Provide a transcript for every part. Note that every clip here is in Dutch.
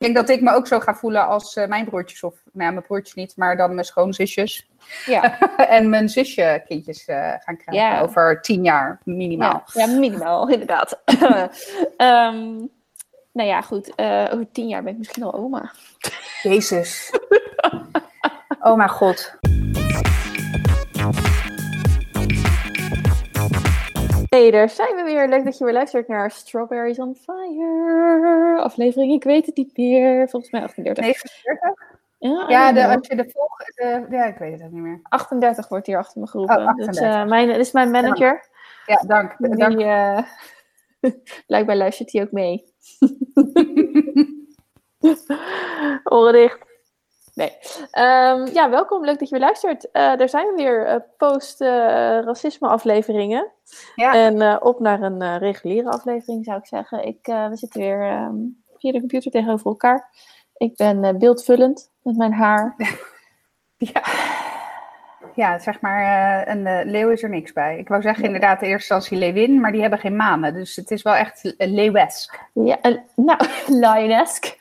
denk dat ik me ook zo ga voelen als eh, mijn broertjes. Of nou ja, mijn broertjes niet, maar dan mijn schoonzusjes. Ja, en mijn zusje kindjes eh, gaan krijgen Ja. over tien jaar minimaal. ja, ja minimaal, inderdaad. Ehm, nou ja, goed. eh, over tien jaar ben ik misschien al oma. Jezus. oh mijn god. Hey, daar zijn we weer. Leuk dat je weer luistert naar Strawberries on Fire. Aflevering, ik weet het niet meer. Volgens mij 38. 49? Ja, Ja, de, als je de volgt. de- ja, ik weet het ook niet meer. 38 wordt hier achter me geroepen. Oh, 38. Dus, eh, mijn, dit is mijn manager. Ja, dank. dank. Die, eh, blijkbaar luistert hij ook mee. Oren dicht. Nee. Ehm, ja, welkom. Leuk dat je weer luistert. Daar zijn we weer. eh, Post-racisme afleveringen. Ja. En eh, op naar een reguliere aflevering zou ik zeggen. Ik, we zitten weer ehm, via de computer tegenover elkaar. Ik ben beeldvullend met mijn haar. Ja. ja, zeg maar, een leeuw is er niks bij. Ik wou zeggen inderdaad in eerste instantie leeuwin, maar die hebben geen manen. Dus het is wel echt leeuwesk. Ja, nou, lionesk.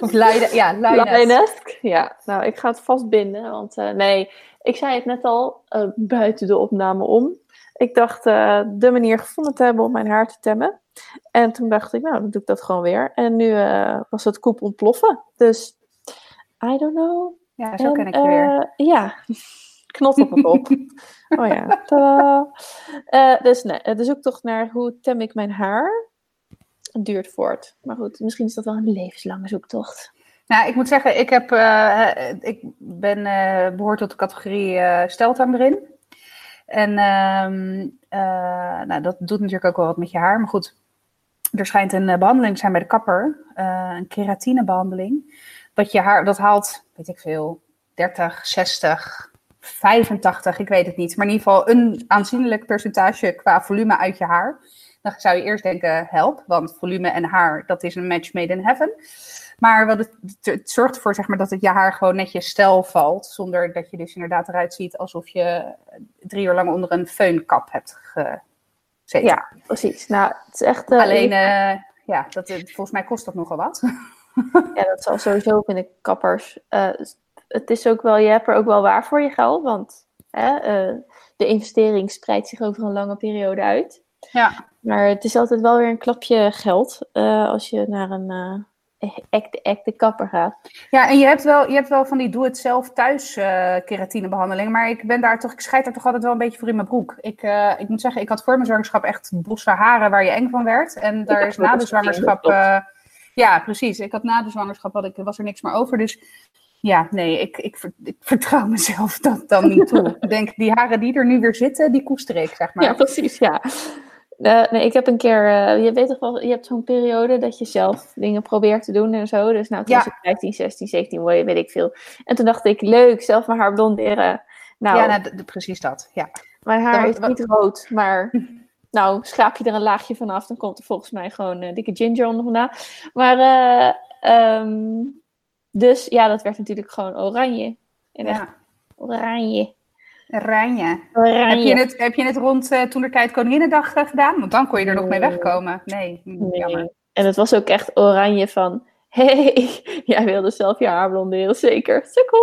Of leiden, ja. Lionesk? Ja, nou, ik ga het vastbinden. Want eh, nee, ik zei het net al eh, buiten de opname om. Ik dacht eh, de manier gevonden te hebben om mijn haar te temmen. En toen dacht ik, nou, dan doe ik dat gewoon weer. En nu was het koep ontploffen. Dus, I don't know. Ja, zo En, ken ik je weer. Ja, knot op mijn kop. oh ja, dus nee, de zoektocht naar hoe tem ik mijn haar duurt voort. Maar goed, misschien is dat wel een levenslange zoektocht. Nou, ik moet zeggen, ik, heb, eh, ik ben eh behoort tot de categorie eh steltang erin. En ehm, eh, nou, dat doet natuurlijk ook wel wat met je haar. Maar goed, er schijnt een eh, behandeling te zijn bij de kapper. eh, een keratinebehandeling. Dat je haar, dat haalt, weet ik veel, 30, 60, 85, ik weet het niet. Maar in ieder geval een aanzienlijk percentage qua volume uit je haar. Dan zou je eerst denken, help, want volume en haar, dat is een match made in heaven. Maar wat het, het- zorgt ervoor zeg maar, dat het je haar gewoon netjes stijl valt. Zonder dat je dus inderdaad eruit ziet alsof je drie uur lang onder een feunkap hebt gezeten. Ja, precies. Nou, het is echt... eh, Alleen, eh, ja, dat, eh, volgens mij kost dat nogal wat. Ja, dat zal sowieso ook in de kappers. Het is ook wel, je hebt er ook wel waar voor je geld, want hè, de investering spreidt zich over een lange periode uit. Ja. Maar het is altijd wel weer een klapje geld eh, als je naar een eh acte, acte kapper gaat. Ja, en je hebt wel, je hebt wel van die doe-het-zelf thuis eh keratinebehandeling. Maar ik ben daar toch, ik scheid daar toch altijd wel een beetje voor in mijn broek. Ik, eh, ik moet zeggen, ik had voor mijn zwangerschap echt bossen haren waar je eng van werd. En daar is na de zwangerschap. ja, precies. Ik had na de zwangerschap had ik, was er niks meer over. Dus ja, nee, ik, ik, ik vertrouw mezelf dat dan niet toe. ik denk, die haren die er nu weer zitten, die koester ik, zeg maar. Ja, precies, ja. Eh, nee, ik heb een keer, eh, je weet toch wel, je hebt zo'n periode dat je zelf dingen probeert te doen en zo. Dus nou, toen Ja. was ik 15, 16, 17, word- weet ik veel. En toen dacht ik, leuk, zelf mijn haar blonderen. Nou, ja, nou, precies dat. Ja. Mijn haar is niet rood, maar nou, schraap je er een laagje vanaf, dan komt er volgens mij gewoon eh, dikke ginger onder vandaan. Maar, eh, ehm, dus ja, dat werd natuurlijk gewoon oranje. En ja. oranje. Ranje. Oranje. Heb je het, heb je het rond eh, toen de tijd Koninginnedag eh, gedaan? Want dan kon je er nog mee wegkomen. Nee, hm, Nee. jammer. En het was ook echt oranje van, hey, jij wilde zelf je haar blonderen, zeker. Sukkel!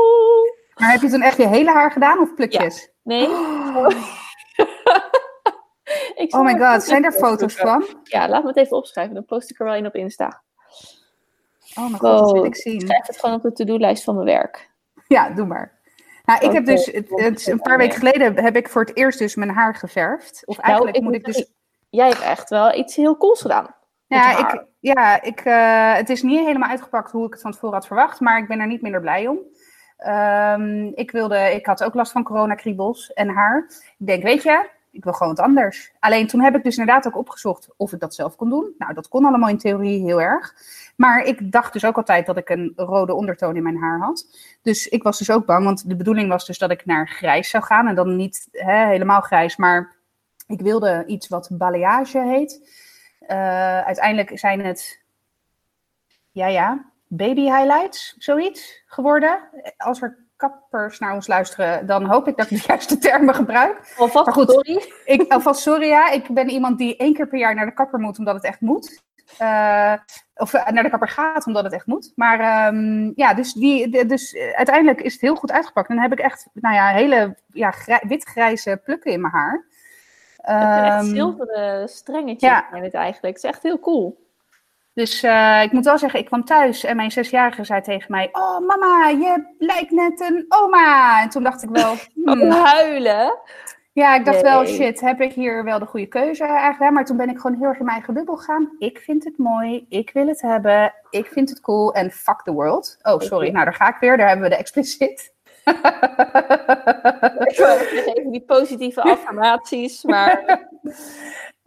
Maar heb je toen echt je hele haar gedaan of plukjes? Nee? Ik Oh my god, zijn er foto's van? Ja, laat me het even opschrijven, dan post ik er wel in op Insta. Oh mijn god, dat wil ik zien. schrijf het gewoon op de to-do-lijst van mijn werk. Ja, doe maar. Nou, ik heb dus, het, het- een paar weken geleden heb ik voor het eerst dus mijn haar geverfd. Of eigenlijk Nou, ik moet ik dus... Jij hebt echt wel iets heel cools gedaan. Ja, ik, ja ik, eh, het is niet helemaal uitgepakt hoe ik het van tevoren had verwacht, maar ik ben er niet minder blij om. Ehm, ik, wilde, ik had ook last van coronakriebels en haar. Ik denk, weet je, ik wil gewoon wat anders. Alleen toen heb ik dus inderdaad ook opgezocht of ik dat zelf kon doen. Nou, dat kon allemaal in theorie heel erg. Maar ik dacht dus ook altijd dat ik een rode ondertoon in mijn haar had. Dus ik was dus ook bang, want de bedoeling was dus dat ik naar grijs zou gaan. En dan niet hè, helemaal grijs, maar ik wilde iets wat balayage heet. Eh, uiteindelijk zijn het, ja ja, baby highlights, zoiets geworden. Als er kappers naar ons luisteren, dan hoop ik dat ik de juiste termen gebruik. Alvast, Maar goed. sorry. Ik, alvast sorry ja, ik ben iemand die één keer per jaar naar de kapper moet, omdat het echt moet. Eh, of eh, naar de kapper gaat omdat het echt moet. Maar ehm, ja, dus, die, dus eh, uiteindelijk is het heel goed uitgepakt. En dan heb ik echt, nou ja, hele ja, grij- wit-grijze plukken in mijn haar. Het zijn echt Ehm, zilveren strengetjes ja. het eigenlijk. Het is echt heel cool. Dus eh, ik moet wel zeggen, ik kwam thuis en mijn zesjarige zei tegen mij: Oh, mama, je lijkt net een oma. En toen dacht ik wel: hmm, Oh, huilen. Ja, ik dacht wel, shit, heb ik hier wel de goede keuze eigenlijk? Maar toen ben ik gewoon heel erg in mijn eigen bubbel gegaan. Ik vind het mooi, ik wil het hebben, ik vind het cool en fuck the world. Oh, sorry, nou daar ga ik weer, daar hebben we de explicit. Ik die positieve affirmaties, maar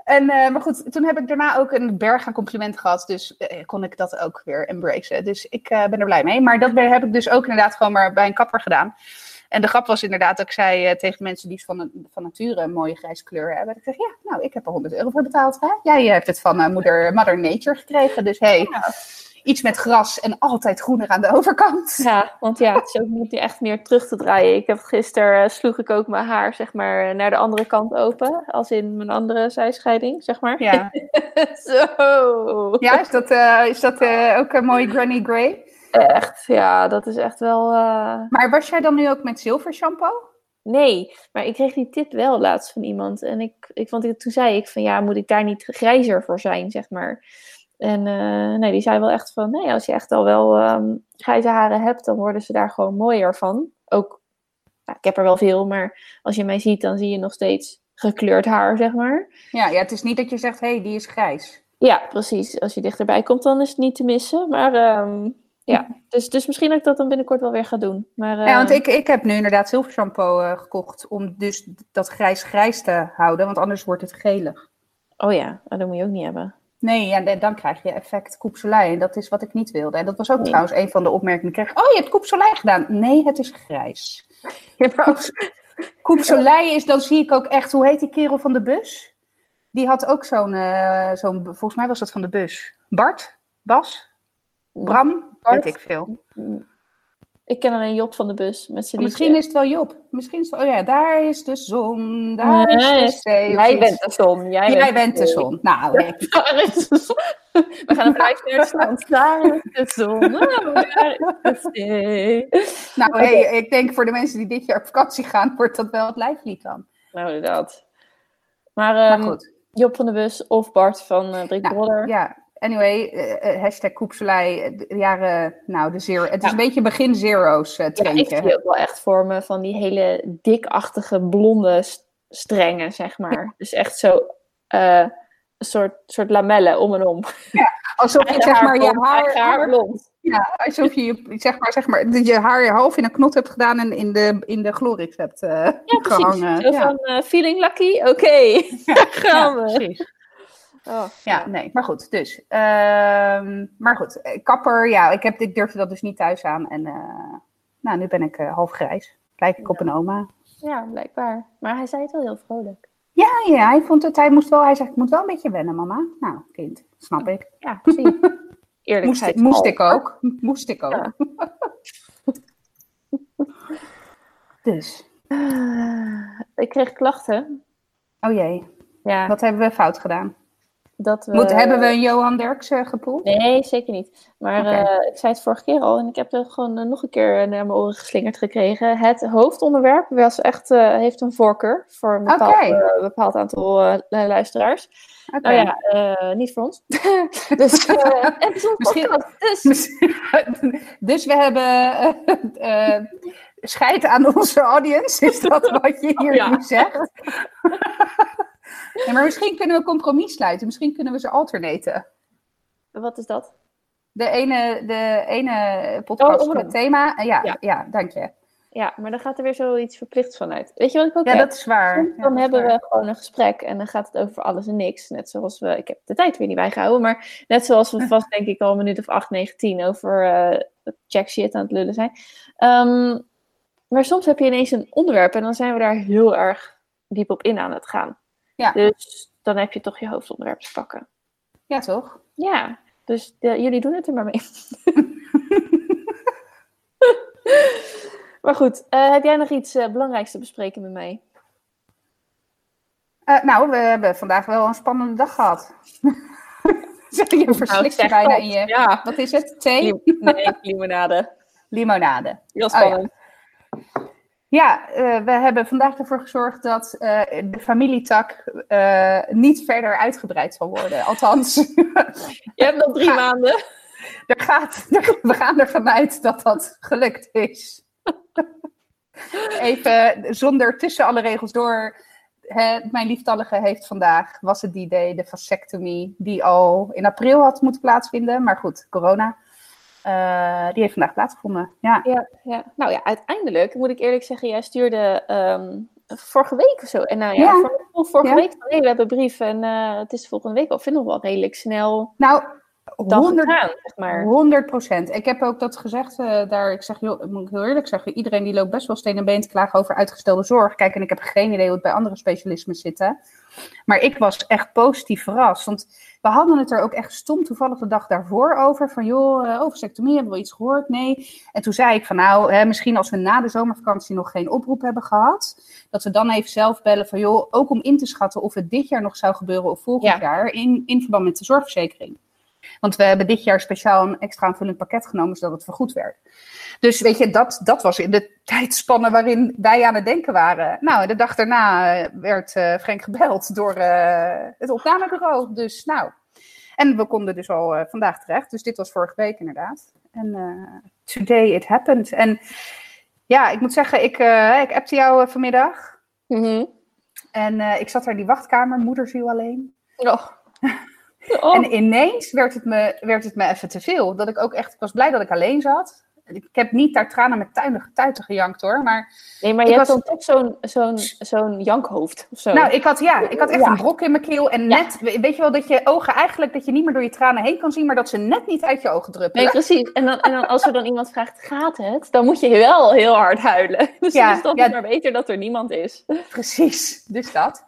En, eh, maar goed, toen heb ik daarna ook een berg aan complimenten gehad. Dus eh, kon ik dat ook weer embracen. Dus ik eh, ben er blij mee. Maar dat heb ik dus ook inderdaad gewoon maar bij een kapper gedaan. En de grap was inderdaad dat ik zei eh, tegen mensen die van, van nature een mooie grijze kleur hebben. Ik zeg, ja, nou, ik heb er 100 euro voor betaald. Hè? Jij hebt het van eh, moeder, Mother Nature gekregen. Dus hey, iets met gras en altijd groener aan de overkant. ja, want ja, het is ook niet echt meer terug te draaien. Ik heb gisteren, eh, sloeg ik ook mijn haar, zeg maar, naar de andere kant open. Als in mijn andere zijscheiding, zeg maar. Ja, Zo. ja is dat, eh, is dat eh, ook een mooie Granny Grey? Echt, ja, dat is echt wel... eh, Maar was jij dan nu ook met zilver shampoo? Nee, maar ik kreeg die tip wel laatst van iemand. En ik, ik, want ik, toen zei ik van ja, moet ik daar niet grijzer voor zijn, zeg maar. En eh, nee, die zei wel echt van nee, als je echt al wel ehm, grijze haren hebt, dan worden ze daar gewoon mooier van. Ook, nou, ik heb er wel veel, maar als je mij ziet, dan zie je nog steeds gekleurd haar, zeg maar. Ja, ja, het is niet dat je zegt, hé, hey, die is grijs. Ja, precies. Als je dichterbij komt, dan is het niet te missen. Maar ehm, ja, dus, dus misschien dat ik dat dan binnenkort wel weer ga doen. Maar, Ja, want ehm, ik, ik heb nu inderdaad zilver shampoo eh, gekocht om dus dat grijs-grijs te houden, want anders wordt het gelig. Oh ja, oh, dat moet je ook niet hebben. Nee, ja, dan krijg je effect koepselij en dat is wat ik niet wilde. En dat was ook Nee. trouwens een van de opmerkingen ik kreeg. Oh, je hebt koepselij gedaan. Nee, het is grijs. Koepselij is, dan zie ik ook echt, hoe heet die kerel van de bus? Die had ook zo'n, eh, zo'n volgens mij was dat van de bus. Bart? Bas? Bram? Bart? Weet ik veel. Ik ken alleen Job van de bus met zijn Misschien liedje. is het wel Job. Misschien is het, oh ja, daar is de zon, daar is Nee, de zee. Jij bent de zon. Jij, Jij bent de zon. Nou, Daar is de zon. We gaan een vijf strand. Daar is de zon. Oh, daar is de zee. nou hey, ik denk voor de mensen die dit jaar op vakantie gaan, wordt dat wel het lijflied dan. Nou, inderdaad. Maar, Maar ehm, goed. Job van de bus of Bart van eh Brik Nou. Ja, anyway, eh, eh, hashtag koepselij, eh, de jaren, nou de zero. Het is Ja. een beetje begin zero's uh, Ja, ik trendje. zie ook wel echt voor me van die hele dikachtige blonde st- strengen, zeg maar. Dus echt zo eh, een soort, soort lamellen om en om. Alsof je zeg maar je haar, haar blond. ja, alsof je je- zeg maar, zeg maar, je haar half in een knot hebt gedaan en in de, in de Glorix hebt eh, Ja, precies. gehangen. Zo Ja. van eh, feeling lucky? Oké, gaan Ja, we. precies. Oh, Ja, nee, maar goed, dus. ehm, maar goed, eh, kapper, ja, ik, heb, ik durfde dat dus niet thuis aan. En eh, nou, nu ben ik eh, half grijs. Lijk ik op een oma. Ja, blijkbaar. Maar hij zei het wel heel vrolijk. Ja, ja, hij vond het, hij moest wel, hij zegt, ik moet wel een beetje wennen, mama. Nou, kind, snap ik. Ja, precies. Moest, Eerlijkheid. moest ik ook. Moest ik ook. Ja. Dus, ik kreeg klachten. oh jee, Ja, wat hebben we fout gedaan? Dat we... Moet, hebben we een Johan Derks eh, gepoeld? Nee, zeker niet. Maar eh, ik zei het vorige keer al en ik heb er gewoon eh, nog een keer naar mijn oren geslingerd gekregen. Het hoofdonderwerp was echt, eh, heeft een voorkeur voor een bepaald, eh, aantal eh, luisteraars. Nou ja, eh, niet voor ons. dus, eh en Misschien- dus dus we hebben eh eh, scheid aan onze audience. Is dat wat je hier Ja. nu zegt? Nee, maar misschien kunnen we compromis sluiten. Misschien kunnen we ze alternaten. wat is dat? De ene, de ene podcast Oh, en met thema. eh, ja, ja. Ja. dank je. Ja, maar dan gaat er weer zoiets verplichts vanuit. Weet je wat ik ook Ja, heb? dat is waar. Soms dan hebben waar. we gewoon een gesprek en dan gaat het over alles en niks. Net zoals we, ik heb de tijd weer niet bijgehouden, maar net zoals we vast denk ik al een minuut of 8, 9, 10 over eh check shit aan het lullen zijn. Ehm, maar soms heb je ineens een onderwerp en dan zijn we daar heel erg diep op in aan het gaan. Ja. Dus dan heb je toch je hoofdonderwerp te pakken. Ja, toch? Ja, dus de- jullie doen het er maar mee. maar goed, eh, heb jij nog iets eh, belangrijks te bespreken met mij? Eh, nou, we hebben vandaag wel een spannende dag gehad. je verslikt je bijna in je... Ja. Wat is het? Thee? Nee, limonade. Limonade. Heel Oh, ja. Ja, eh, we hebben vandaag ervoor gezorgd dat eh, de familietak eh, niet verder uitgebreid zal worden. Althans, Je hebt nog drie maanden. er gaat, we gaan ervan uit dat dat gelukt is. Even zonder tussen alle regels door. Hè, mijn lieftallige heeft vandaag, was het die day, de vasectomie, die al in april had moeten plaatsvinden. Maar goed, corona. Eh, die heeft vandaag plaatsgevonden. Ja. Ja, ja. Nou ja, uiteindelijk moet ik eerlijk zeggen, jij stuurde ehm, vorige week of zo. En nou ja, Ja. vor- vor- vorige Ja. week nee, we hebben een brief en eh, het is volgende week al, vind nog wel redelijk snel Nou, dan 100 gegaan, zeg maar. 100 procent. Ik heb ook dat gezegd eh, daar. Ik zeg, joh, moet ik heel eerlijk zeggen, iedereen die loopt best wel steen en been te klagen over uitgestelde zorg. Kijk, en ik heb geen idee hoe het bij andere specialismen zit. Maar ik was echt positief verrast. Want we hadden het er ook echt stom toevallig de dag daarvoor over. Van joh, eh, over sectomie hebben we iets gehoord? Nee. En toen zei ik van nou, hè, misschien als we na de zomervakantie nog geen oproep hebben gehad. Dat we dan even zelf bellen van joh, ook om in te schatten of het dit jaar nog zou gebeuren of volgend Ja. jaar. In, in verband met de zorgverzekering. Want we hebben dit jaar speciaal een extra aanvullend pakket genomen, zodat het vergoed werd. Dus weet je, dat, dat was in de tijdspanne waarin wij aan het denken waren. Nou, de dag daarna eh, werd eh, Frank gebeld door eh, het opnamebureau. Dus nou, en we konden dus al vandaag terecht. Dus dit was vorige week inderdaad. En today it happened. En ja, ik moet zeggen, ik, ik appte jou vanmiddag. Mhm. En ik zat daar in die wachtkamer, moederziel alleen. Oh. Oh. En ineens werd het, me, werd het me even te veel. Dat ik ook echt, ik was blij dat ik alleen zat. Ik heb niet daar tranen met tuinen, tuiten gejankt hoor. Maar nee, maar je hebt was- dan toch zo'n zo'n zo'n jankhoofd of zo. nou, ik had, ja, ik had echt Ja. een brok in mijn keel. En Ja. net, we- weet je wel, dat je ogen eigenlijk, dat je niet meer door je tranen heen kan zien. Maar dat ze net niet uit je ogen druppelen. Nee, precies. En dan, en dan als er dan iemand vraagt, gaat het? Dan moet je wel heel hard huilen. Dus Ja, het is ja. maar beter dat er niemand is. Precies, dus dat.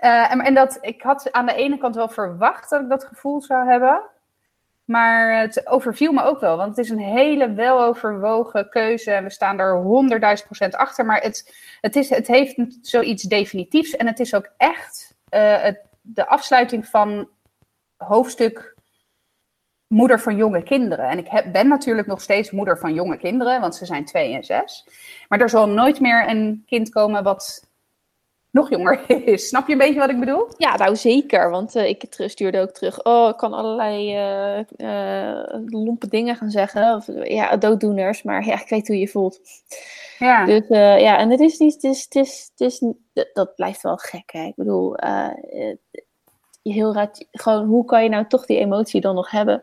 Eh, en, dat, ik had aan de ene kant wel verwacht dat ik dat gevoel zou hebben. Maar het overviel me ook wel, want het is een hele weloverwogen keuze. En we staan er honderdduizend procent achter. Maar het, het, is, het heeft zoiets definitiefs. En het is ook echt eh, de afsluiting van hoofdstuk moeder van jonge kinderen. En ik heb, ben natuurlijk nog steeds moeder van jonge kinderen, want ze zijn twee en zes. Maar er zal nooit meer een kind komen wat nog jonger is. Snap je een beetje wat ik bedoel? Ja, nou zeker. Want eh, ik stuurde ook terug. Oh, ik kan allerlei eh, lompe dingen gaan zeggen. Of, ja, dooddoeners. Maar ja, ik weet hoe je voelt. Ja. Dus ja, en het is niet. Het is, het is, het is, dat- blijft wel gek. Hè? Ik bedoel, heel raad, gewoon hoe kan je nou toch die emotie dan nog hebben?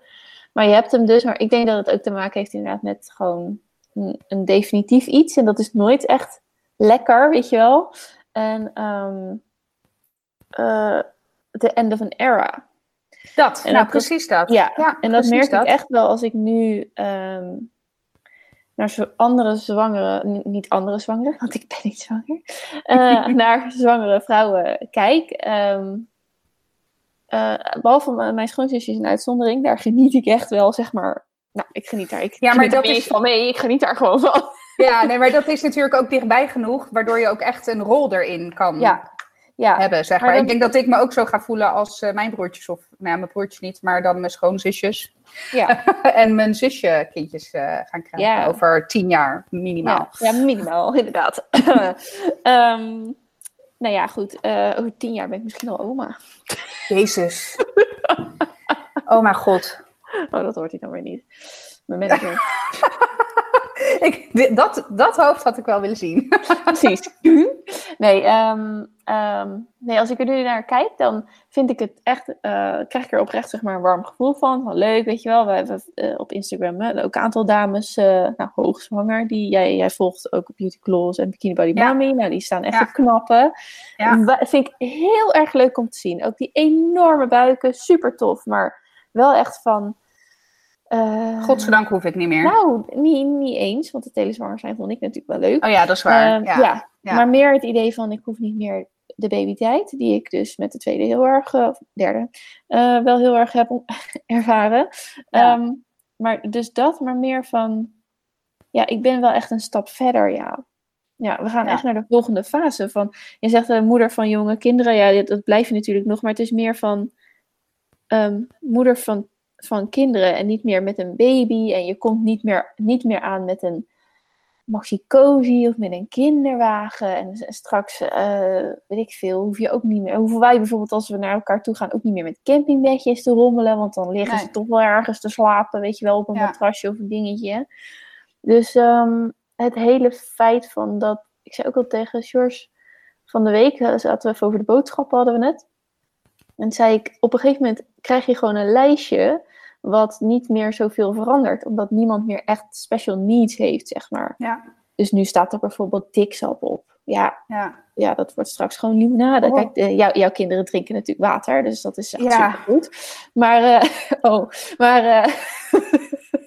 Maar je hebt hem dus. Maar ik denk dat het ook te maken heeft inderdaad met gewoon een, een definitief iets. En dat is nooit echt lekker, weet je wel. En ehm eh the end of an era. dat, en nou dat- precies dat. Ja, en dat merk dat. ik echt wel als ik nu ehm, naar andere zwangere, niet andere zwangere, want ik ben niet zwanger, eh, naar zwangere vrouwen kijk. Ehm, eh, behalve mijn schoonzusje is een uitzondering, daar geniet ik echt wel, zeg maar. Nou, ik geniet daar. Ik Ja, maar dat is- van mee. Ik geniet daar gewoon van. Ja, nee, maar dat is natuurlijk ook dichtbij genoeg, waardoor je ook echt een rol erin kan Ja, ja. hebben, zeg Maar Ik denk dat ik me ook zo ga voelen als eh, mijn broertjes, of nou ja, mijn broertjes niet, maar dan mijn schoonzusjes ja. en mijn zusje kindjes eh, gaan krijgen Ja. over tien jaar minimaal. Ja, minimaal, inderdaad. Ehm, nou ja, goed. eh, over tien jaar ben ik misschien al oma. Jezus. Oh mijn god. Oh, dat hoort hij dan weer niet. Mijn manager. Ik, dat, dat hoofd had ik wel willen zien. Precies. Nee, ehm, ehm, nee, als ik er nu naar kijk, dan vind ik het echt, eh, krijg ik er oprecht zeg maar, een warm gevoel van. Van leuk, weet je wel. We hebben eh, op Instagram hè, ook een aantal dames, eh nou, hoogzwanger, die jij, jij volgt ook op Beauty Claws en Bikini Body Ja. Mami. Nou, die staan echt Ja. op knappen. Ja. Vind ik heel erg leuk om te zien. Ook die enorme buiken, super tof. Maar wel echt van... eh, Godzijdank hoef ik niet meer. Nou, niet, niet eens, want het hele zwanger zijn vond ik natuurlijk wel leuk. Oh ja, dat is waar. Ehm, ja. ja. ja. maar meer het idee van ik hoef niet meer de babytijd, die ik dus met de tweede heel erg, eh, of derde, eh, wel heel erg heb ervaren. Ja. Ehm, maar dus dat, maar meer van, ja, ik ben wel echt een stap verder, ja. Ja, we gaan Ja. echt naar de volgende fase van, je zegt de moeder van jonge kinderen, ja, dat, dat blijf je natuurlijk nog, maar het is meer van, ehm, moeder van, van kinderen en niet meer met een baby. En je komt niet meer, niet meer aan met een maxi cozy of met een kinderwagen. En straks, uh, weet ik veel, hoef je ook niet meer. Hoeven wij bijvoorbeeld als we naar elkaar toe gaan ook niet meer met campingbedjes te rommelen. Want dan liggen ze toch wel ergens te slapen, weet je wel, op een matrasje of een dingetje. Dus um, het hele feit van dat. Ik zei ook al tegen George van de week, eh, zaten we even over de boodschappen, hadden we net. En zei ik, op een gegeven moment krijg je gewoon een lijstje wat niet meer zoveel verandert, omdat niemand meer echt special needs heeft, zeg maar. Ja. Dus nu staat er bijvoorbeeld diksap op. Ja, ja. ja, dat wordt straks gewoon limonade. Oh. Kijk, de, jouw kinderen drinken natuurlijk water, dus dat is echt ja. super goed. Maar, uh, oh, maar...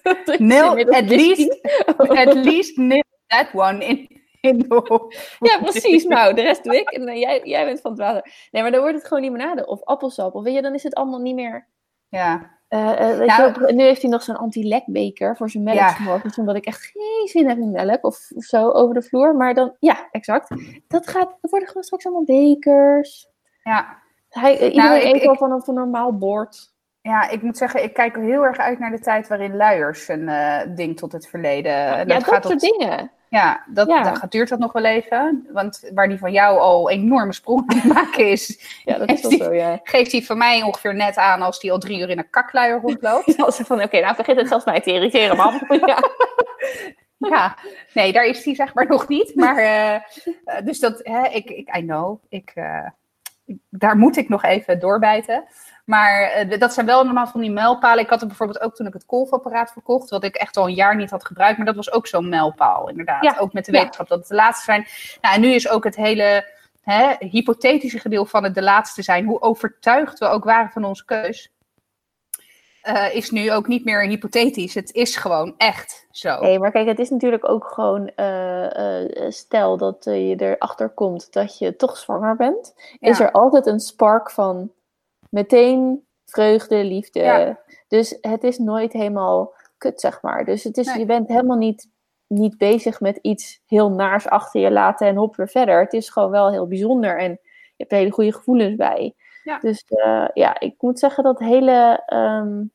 Uh, nil, at least, at least nil that one in, in Ja, precies. Nou, de rest doe ik. En uh, jij, jij bent van het water. Nee, maar dan wordt het gewoon limonade of appelsap. Of weet je, dan is het allemaal niet meer... Ja. Uh, weet nou, je, nu heeft hij nog zo'n anti-lekbeker voor zijn melk ja. omdat ik echt geen zin heb in melk of, of, zo over de vloer. Maar dan, ja, exact. Dat, gaat, dat worden gewoon straks allemaal bekers. Ja. Hij, iedereen nou, eet wel van een normaal bord. Ja, ik moet zeggen, ik kijk heel erg uit naar de tijd waarin luiers een uh, ding tot het verleden. Ja, dat, gaat soort dingen. Ja, dat, ja. Dat duurt dat nog wel even. Want waar die van jou al enorme sprongen aan maken is, ja, dat is wel zo, ja. geeft hij van mij ongeveer net aan als die al drie uur in een kakluier rondloopt. als ze van, oké, nou begint het zelfs mij te irriteren, man. ja. ja, nee, daar is hij zeg maar nog niet. Maar, uh, dus dat, hè, ik, ik, I know, ik, uh, daar moet ik nog even doorbijten. Maar uh, dat zijn wel normaal van die mijlpalen. Ik had het bijvoorbeeld ook toen ik het kolfapparaat verkocht, wat ik echt al een jaar niet had gebruikt. Maar dat was ook zo'n mijlpaal, inderdaad. Ja. Ook met de wetenschap dat het de laatste zijn. Nou, en nu is ook het hele hè, hypothetische gedeelte van het de laatste zijn, hoe overtuigd we ook waren van onze keus. Uh, is nu ook niet meer hypothetisch. Het is gewoon echt zo. Nee, maar kijk, het is natuurlijk ook gewoon. Uh, uh, stel dat je erachter komt dat je toch zwanger bent. Is er altijd een spark van meteen vreugde, liefde. Dus het is nooit helemaal kut, zeg maar. Dus het is, je bent helemaal niet, niet bezig met iets heel naars achter je laten en hop weer verder. Het is gewoon wel heel bijzonder en je hebt hele goede gevoelens bij. Ja. Dus uh, ja, ik moet zeggen dat hele. Um,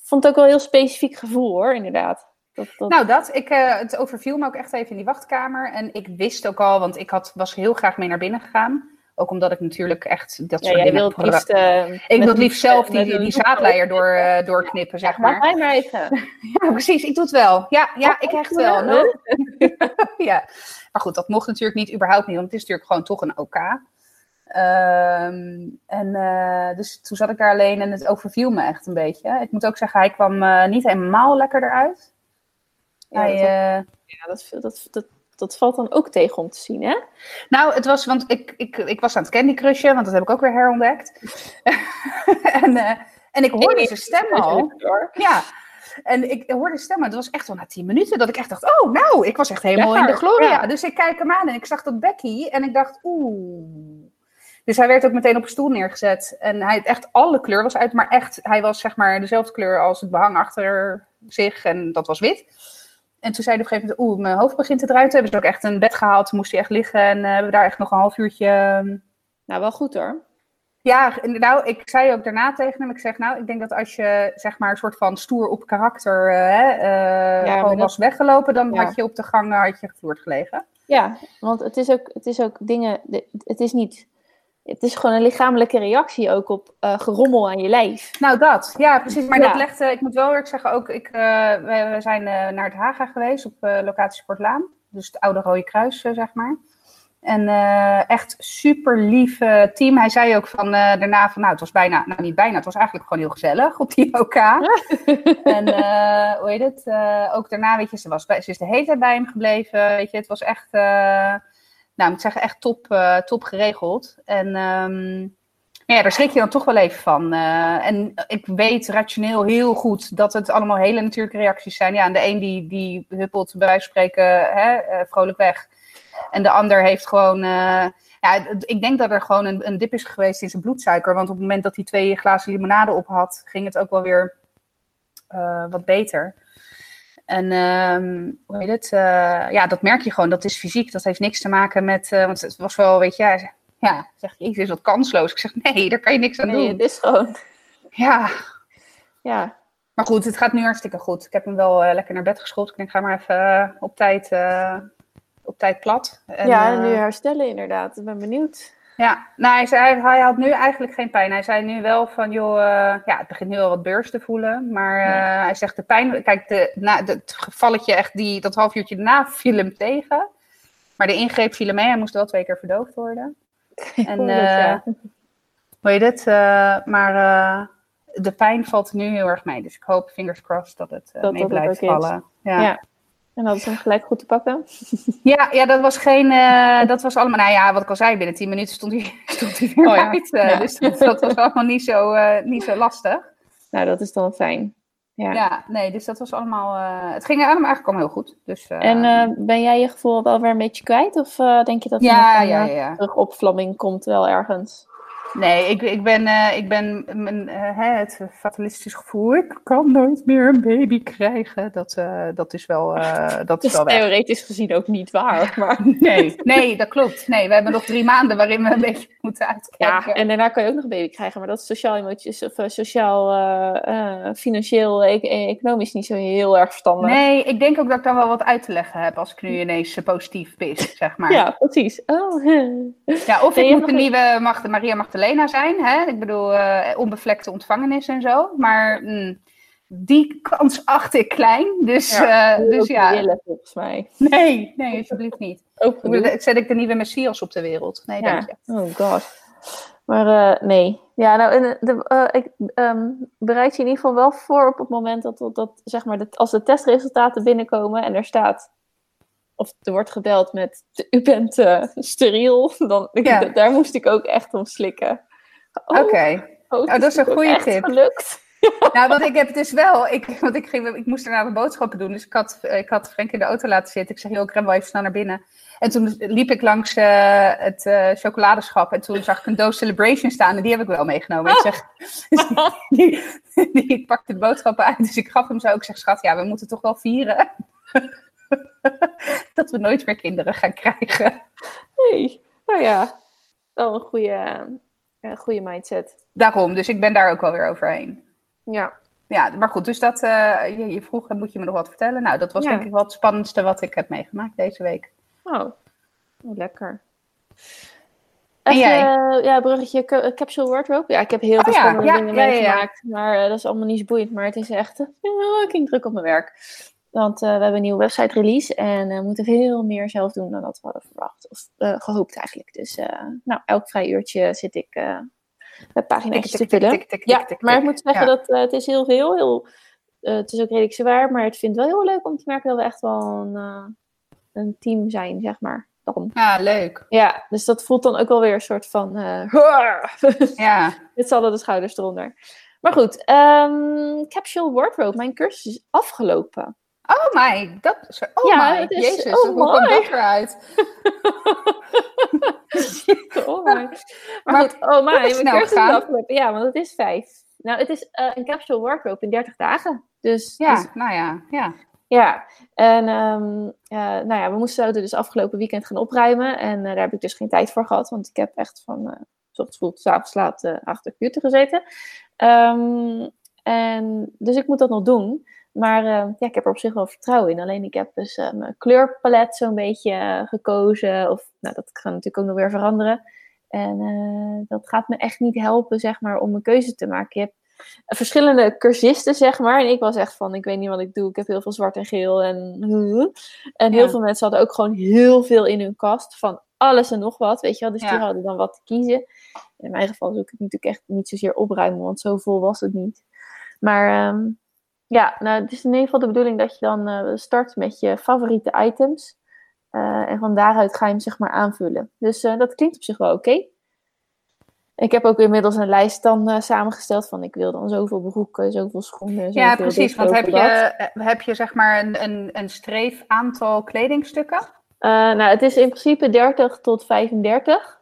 vond het ook wel een heel specifiek gevoel hoor, inderdaad. Dat, dat... Nou, dat. Ik, uh, het overviel me ook echt even in die wachtkamer. En ik wist ook al, want ik had, was heel graag mee naar binnen gegaan. Ook omdat ik natuurlijk echt dat soort dingen... Wilt liefst, uh, ik wil liefst zelf die, die zaadleier door, uh, doorknippen, zeg maar. Mag maar even. ja, precies. Ik doe het wel. Ja, ja ik echt wel. No. ja. Maar goed, dat mocht natuurlijk niet, überhaupt niet. Want het is natuurlijk gewoon toch een OK. Um, en uh, dus toen zat ik daar alleen en het overviel me echt een beetje. Ik moet ook zeggen, hij kwam niet helemaal lekker eruit. Ja, hij, dat, ja dat, dat, dat, dat valt dan ook tegen om te zien, hè? Nou, het was, want ik, ik, ik was aan het Candy Crushen, want dat heb ik ook weer herontdekt. en, uh, en ik hoorde zijn stem al. Ja, en ik hoorde stemmen, het was echt wel na tien minuten dat ik echt dacht, oh nou, ik was echt helemaal in de gloria. Ja. Dus ik kijk hem aan en ik zag dat Becky en ik dacht, oeh. Dus hij werd ook meteen op een stoel neergezet. En hij had echt alle kleur was uit, maar echt, hij was zeg maar dezelfde kleur als het behang achter zich en dat was wit. En toen zei hij op een gegeven moment, oeh, mijn hoofd begint te druiten. Hebben ze ook echt een bed gehaald, moest hij echt liggen. En uh, hebben we daar echt nog een half uurtje... Ehm, nou, wel goed hoor. Ja, nou, ik zei ook daarna tegen hem, ik zeg, nou, ik denk dat als je, zeg maar, een soort van stoer op karakter uh, ja, gewoon was weggelopen, dan ja. had je op de gang had je gevloerd gelegen. Ja, want het is ook, het is ook dingen, het is niet het is gewoon een lichamelijke reactie ook op uh, gerommel aan je lijf. Nou, dat. Ja, precies. Maar ja. dat legde, ik moet wel eerlijk zeggen, ook, ik, uh, we, we, zijn uh, naar het Haga geweest op locatie Sportlaan. Dus het oude Rode Kruis, zeg maar. En echt super lief team. Hij zei ook van daarna van, nou, het was bijna, nou niet bijna, het was eigenlijk gewoon heel gezellig op die OK. en hoe heet het? ook daarna, weet je, ze, was bij, ze is de hele tijd bij hem gebleven. Weet je, het was echt nou, ik moet zeggen, echt top, uh, top geregeld. En um, ja, daar schrik je dan toch wel even van. Uh, en ik weet rationeel heel goed dat het allemaal hele natuurlijke reacties zijn. Ja, de een die, die huppelt bij wijze van spreken hè, uh, vrolijk weg. En de ander heeft gewoon... ja, ik denk dat er gewoon een, een dip is geweest in zijn bloedsuiker. Want op het moment dat hij twee glazen limonade op had, ging het ook wel weer wat beter. En um, hoe heet het? Uh, ja, dat merk je gewoon. Dat is fysiek. Dat heeft niks te maken met. Uh, want het was wel, weet je, ja, Ja, zeg Jezus, wat kansloos. Ik zeg, nee, daar kan je niks aan Nee, doen. het is gewoon. Ja, Ja, maar goed, het gaat nu hartstikke goed. Ik heb hem wel eh, lekker naar bed geschopt. Ik denk, ga maar even eh, op, tijd, eh, op tijd plat. En, ja, eh, en nu herstellen inderdaad. Ik ben benieuwd. Ja, nou, hij, zei, hij had nu eigenlijk geen pijn. Hij zei nu wel van, joh, eh, ja, het begint nu al wat beurs te voelen. Maar eh, Ja. hij zegt de pijn, kijk, de, na, de, het gevalletje echt, die, dat half uurtje daarna viel hem tegen. Maar de ingreep viel hem mee. Hij moest wel twee keer verdoofd worden. En, ja. Hoe heet het? Maar de pijn valt nu heel erg mee. Dus ik hoop, fingers crossed, dat het mee blijft vallen. Ja. Ja. En dat is hem gelijk goed te pakken. Ja, ja, dat was geen. eh, dat was allemaal. Nou ja, wat ik al zei, binnen 10 minuten stond hij, stond hij weer Oh ja. uit. eh, Ja. Dus dat, dat was allemaal niet zo, eh, niet zo lastig. Nou, dat is dan fijn. Ja. Ja. nee, dus dat was allemaal. het ging allemaal eigenlijk allemaal heel goed. Dus, En ben jij je gevoel wel weer een beetje kwijt? Of denk je dat er ja, ja, ja. terugopvlamming komt wel ergens? Nee, ik, ik ben, eh, ik ben mijn, eh, hè, het fatalistisch gevoel. Ik kan nooit meer een baby krijgen. Dat, eh, dat is wel, dat Dat is wel weg. theoretisch gezien ook niet waar. Maar... Nee, nee, dat klopt. Nee, we hebben nog drie maanden waarin we een beetje moeten uitkijken. Ja, en daarna kan je ook nog een baby krijgen. Maar dat is sociaal, emoties, of, eh, sociaal eh, eh, financieel, e- e- economisch niet zo heel erg verstandig. Nee, ik denk ook dat ik dan wel wat uit te leggen heb als ik nu ineens positief pis, zeg maar. Ja, precies. Oh, Ja, of Nee, ik moet de nieuwe Maria Magdalena zijn. Hè? Ik bedoel, onbevlekte ontvangenis en zo. Maar mm, die kans acht ik klein. Dus ja, dus ook ja. willen, volgens mij. nee, nee, alsjeblieft niet. Ook Ik Zet ik de nieuwe Messias op de wereld? Nee, dank je. Oh god. Maar eh, nee. Ja, nou, en, de, eh, ik ehm, bereid je in ieder geval wel voor op het moment dat, dat, dat zeg maar, als de testresultaten binnenkomen en er staat, of er wordt gebeld met, u bent eh, steriel, dan, Ja. daar moest ik ook echt om slikken. Oh, Oké. oh, het dat is een ook goede tip. gelukt. Nou, want ik heb dus wel, ik, want ik, ging, ik moest daarna de boodschappen doen, dus ik had, ik had Frank in de auto laten zitten. Ik zeg, joh, ik ren wel even snel naar binnen. En toen liep ik langs eh, het eh, chocoladeschap en toen zag ik een doos Celebration staan en die heb ik wel meegenomen. Ik zeg, dus die, die, die- ik pakte de boodschappen uit, dus ik gaf hem zo. Ik zeg, schat, ja, we moeten toch wel vieren. dat we nooit meer kinderen gaan krijgen. Nee. Nou ja, wel een goede, eh, goede mindset. Daarom, dus ik ben daar ook wel weer overheen. Ja. Ja, maar goed, dus dat, eh, je, je vroeg, moet je me nog wat vertellen? Nou, dat was Ja. denk ik wel het spannendste wat ik heb meegemaakt deze week. Oh, oh, lekker. Jij? eh, ja, bruggetje ca- capsule wardrobe. Ja, ik heb heel veel ja, spannende ja, dingen meegemaakt. Maar eh, dat is allemaal niet zo boeiend. Maar het is echt... eh, ging druk op mijn werk. Want eh, we hebben een nieuwe website release. En we moeten veel meer zelf doen dan dat we hadden verwacht. Of eh, gehoopt eigenlijk. Dus eh, nou, elk vrij uurtje zit ik eh pagina's te vullen. Ja, maar ik moet zeggen dat eh, het is heel veel. Heel, eh, het is ook redelijk zwaar. Maar het vindt wel heel leuk om te merken dat we echt wel een, eh, een team zijn, zeg maar. Dan. Ja, leuk. Ja, dus dat voelt dan ook wel weer een soort van. Ja, z'n allen de schouders eronder. Maar goed, ehm, Capsule Wardrobe, mijn cursus is afgelopen. oh my, dat is, oh Ja, my, het is- jezus, oh hoe komt my. dat eruit? Oh my. Maar, Maar goed, oh my, mijn gegaan. afgelopen. Ja, want het is vijf. Nou, het is eh, een Capsule Wardrobe in 30 dagen. Dus Ja, dus- nou ja, ja. Ja, en ehm, eh, nou ja, we moesten dus afgelopen weekend gaan opruimen. En eh, daar heb ik dus geen tijd voor gehad, want ik heb echt van s ochtends vroeg avonds laat achter de computer gezeten. Ehm, en, dus ik moet dat nog doen. Maar eh, ja, ik heb er op zich wel vertrouwen in. Alleen ik heb dus eh, mijn kleurpalet zo'n beetje eh, gekozen. Of nou, dat gaat natuurlijk ook nog weer veranderen. En dat gaat me echt niet helpen, zeg maar, om een keuze te maken. Je hebt verschillende cursisten, zeg maar. En ik was echt van, ik weet niet wat ik doe. Ik heb heel veel zwart en geel. En, en heel Ja. veel mensen hadden ook gewoon heel veel in hun kast. Van alles en nog wat, weet je wel. Dus die hadden dan wat te kiezen. In mijn geval zoek ik natuurlijk echt niet zozeer opruimen. Want zo vol was het niet. Maar ehm, ja, nou, het is in ieder geval de bedoeling dat je dan eh, start met je favoriete items. Eh, en van daaruit ga je hem zeg maar aanvullen. Dus eh, dat klinkt op zich wel oké. Ik heb ook inmiddels een lijst dan samengesteld van ik wil dan zoveel broeken, zoveel schoenen. Zoveel Ja, precies. dit, Want heb je, heb je zeg maar een, een, een streef aantal kledingstukken? Nou, het is in principe 30 tot 35.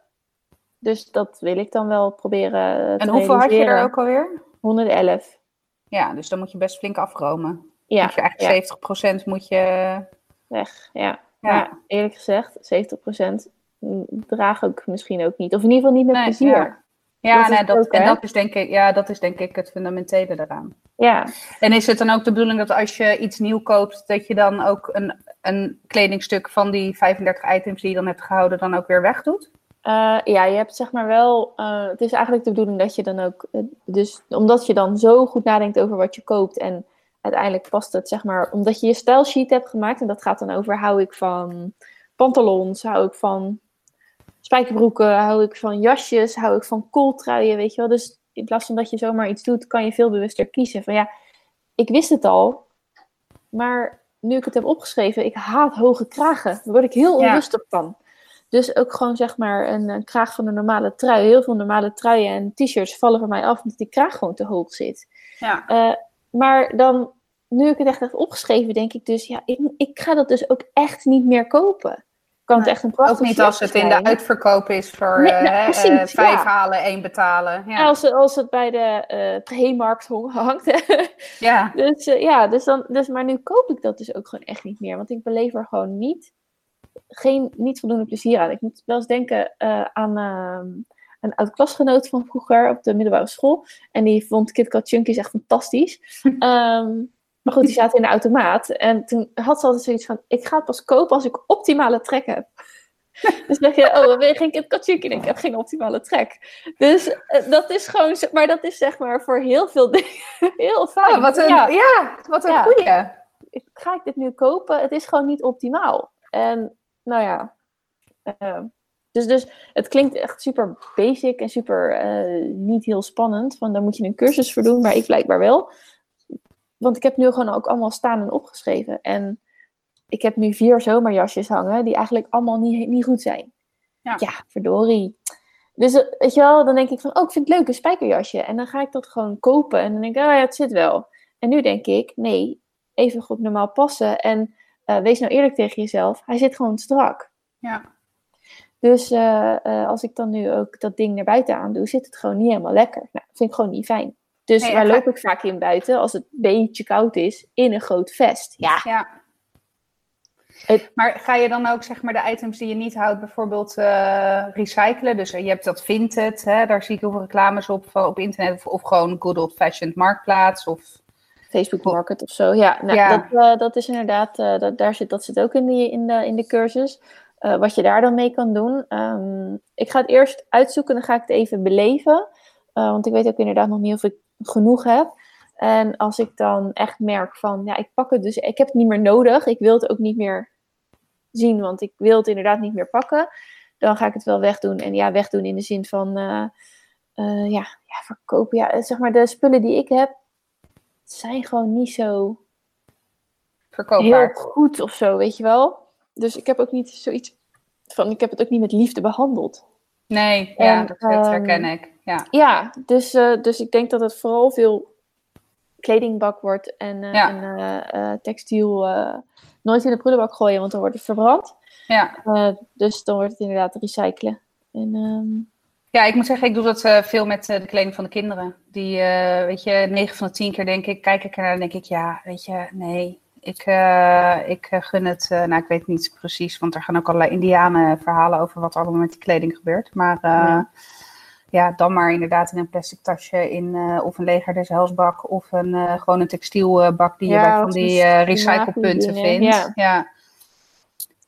Dus dat wil ik dan wel proberen te En hoeveel had je er ook alweer? 111. Ja, dus dan moet je best flink afromen. Ja, moet je eigenlijk 70% moet je... weg. Ja. Ja. Maar eerlijk gezegd, 70% draag ik misschien ook niet. Of in ieder geval niet met Nee, plezier. ja. Ja, Dat is nee, het dat, ook, en dat is, denk ik, ja, dat is denk ik het fundamentele daaraan. Ja. En is het dan ook de bedoeling dat als je iets nieuw koopt, dat je dan ook een, een kledingstuk van die 35 items die je dan hebt gehouden, dan ook weer wegdoet? Eh, ja, je hebt zeg maar wel. eh, het is eigenlijk de bedoeling dat je dan ook. eh, dus omdat je dan zo goed nadenkt over wat je koopt. En uiteindelijk past het, zeg maar. Omdat je je stijlsheet hebt gemaakt. En dat gaat dan over: hou ik van pantalons? Hou ik van spijkerbroeken? Hou ik van jasjes? Hou ik van kooltruien? Weet je wel? Dus in plaats van dat je zomaar iets doet, kan je veel bewuster kiezen. Van ja, ik wist het al. Maar nu ik het heb opgeschreven, ik haat hoge kragen. Daar word ik heel Ja. onrustig van. Dus ook gewoon zeg maar een, een kraag van een normale trui. Heel veel normale truien en t-shirts vallen voor mij af omdat die kraag gewoon te hoog zit. Ja. Eh, maar dan, nu ik het echt heb opgeschreven, denk ik dus, ja, ik, ik ga dat dus ook echt niet meer kopen. Kan het echt een prachtig Ook niet als het in de uitverkoop is voor Nee, eh, nou, hè, precies, eh, vijf ja. halen, één betalen. Ja, Als, het- als het bij de eh hong- hangt. ja. dus eh, ja, dus dan, dus, maar nu koop ik dat dus ook gewoon echt niet meer. Want ik beleef er gewoon niet, geen, niet voldoende plezier aan. Ik moet wel eens denken eh, aan ehm, een oud klasgenoot van vroeger op de middelbare school. En die vond KitKat Chunkies echt fantastisch. Ehm, maar goed, die zaten in de automaat. En toen had ze altijd zoiets van, ik ga het pas kopen als ik optimale trek heb. Dus dan zeg je, oh, wil je geen KitKat Chunky? Ik heb geen optimale trek. Dus eh, dat is gewoon, maar dat is zeg maar voor heel veel dingen heel fijn. Oh, wat een, Ja ja. wat een Ja. goeie. ga ik dit nu kopen? Het is gewoon niet optimaal. En nou ja. eh, dus, dus het klinkt echt super basic en super eh, niet heel spannend. Van daar moet je een cursus voor doen, maar ik blijkbaar wel. Want ik heb nu gewoon ook allemaal staan en opgeschreven. En ik heb nu vier zomerjasjes hangen die eigenlijk allemaal niet, niet goed zijn. Ja. ja, verdorie. Dus eh, weet je wel, dan denk ik van, oh, ik vind het leuk, een spijkerjasje. En dan ga ik dat gewoon kopen. En dan denk ik, oh ja, het zit wel. En nu denk ik, nee, even goed normaal passen. En eh, wees nou eerlijk tegen jezelf, hij zit gewoon strak. Ja. Dus eh, eh, als ik dan nu ook dat ding naar buiten aan doe, zit het gewoon niet helemaal lekker. Nou, dat vind ik gewoon niet fijn. Dus Nee, waar ga- loop ik vaak in buiten als het een beetje koud is? In een groot vest. Ja, Ja. Het- Maar ga je dan ook zeg maar de items die je niet houdt bijvoorbeeld recyclen? Dus je hebt dat Vinted, hè, daar zie ik heel veel reclames op, van- op internet. Of, of gewoon good old fashioned marktplaats. Of, Facebook Market of zo. Ja, nou, Ja. Dat, eh, dat is inderdaad, eh, dat, daar zit, dat zit ook in, die, in, de, in de cursus. Eh, wat je daar dan mee kan doen. Ehm, ik ga het eerst uitzoeken, dan ga ik het even beleven. Want ik weet ook inderdaad nog niet of ik genoeg heb. En als ik dan echt merk van, ja, ik pak het dus, ik heb het niet meer nodig. Ik wil het ook niet meer zien, want ik wil het inderdaad niet meer pakken. Dan ga ik het wel wegdoen. En ja, wegdoen in de zin van, ja, ja, verkopen. Ja, zeg maar, de spullen die ik heb, zijn gewoon niet zo heel verkoopbaar. goed of zo, weet je wel. Dus ik heb ook niet zoiets van, ik heb het ook niet met liefde behandeld. Nee, ja, En, dat, dat ehm, herken ik. Ja. Ja, dus, eh, dus ik denk dat het vooral veel kledingbak wordt en, eh, Ja. en eh, textiel nooit in de prullenbak gooien, want dan wordt het verbrand. Ja. Dus dan wordt het inderdaad recyclen. En, ehm, ja, ik moet zeggen, ik doe dat veel met de kleding van de kinderen. Die, eh, weet je, 9 van de 10 keer denk ik, kijk ik ernaar en denk ik, ja, weet je, nee. Ik, eh, ik eh, gun het, nou ik weet niet precies, want er gaan ook allerlei indianen verhalen over wat er allemaal met die kleding gebeurt. Maar Ja. ja, dan maar inderdaad in een plastic tasje, in, of een leger des helsbak, of een, gewoon een textielbak die je Ja, bij van die recyclepunten vindt. ja.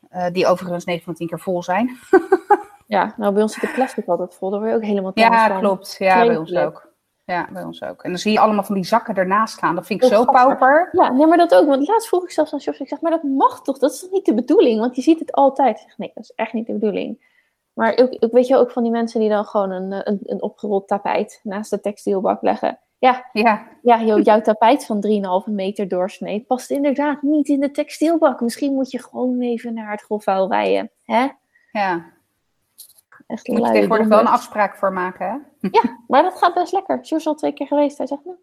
Eh, die overigens 9 van de 10 keer vol zijn. ja, nou bij ons zit de plastic altijd vol, daar word je ook helemaal thuis Ja, van. klopt. Ja, bij ons ook. Ja, bij ons ook. En dan zie je allemaal van die zakken ernaast staan. Dat vind ik Oh, zo pauper. Ja, nee, maar dat ook. Want laatst vroeg ik zelfs aan George, ik zeg, maar dat mag toch? Dat is toch niet de bedoeling? Want je ziet het altijd. Ik zeg, nee, dat is echt niet de bedoeling. Maar ook, ook, weet je ook van die mensen die dan gewoon een, eh, een, een opgerold tapijt naast de textielbak leggen. Ja, Ja, ja joh, jouw tapijt van 3,5 meter doorsnee past inderdaad niet in de textielbak. Misschien moet je gewoon even naar het grofvuil rijden. Hè? ja. Echt Je moet luie tegenwoordig wel een afspraak voor maken, hè? Ja, maar dat gaat best lekker. George is al twee keer geweest. Hij zegt, nou,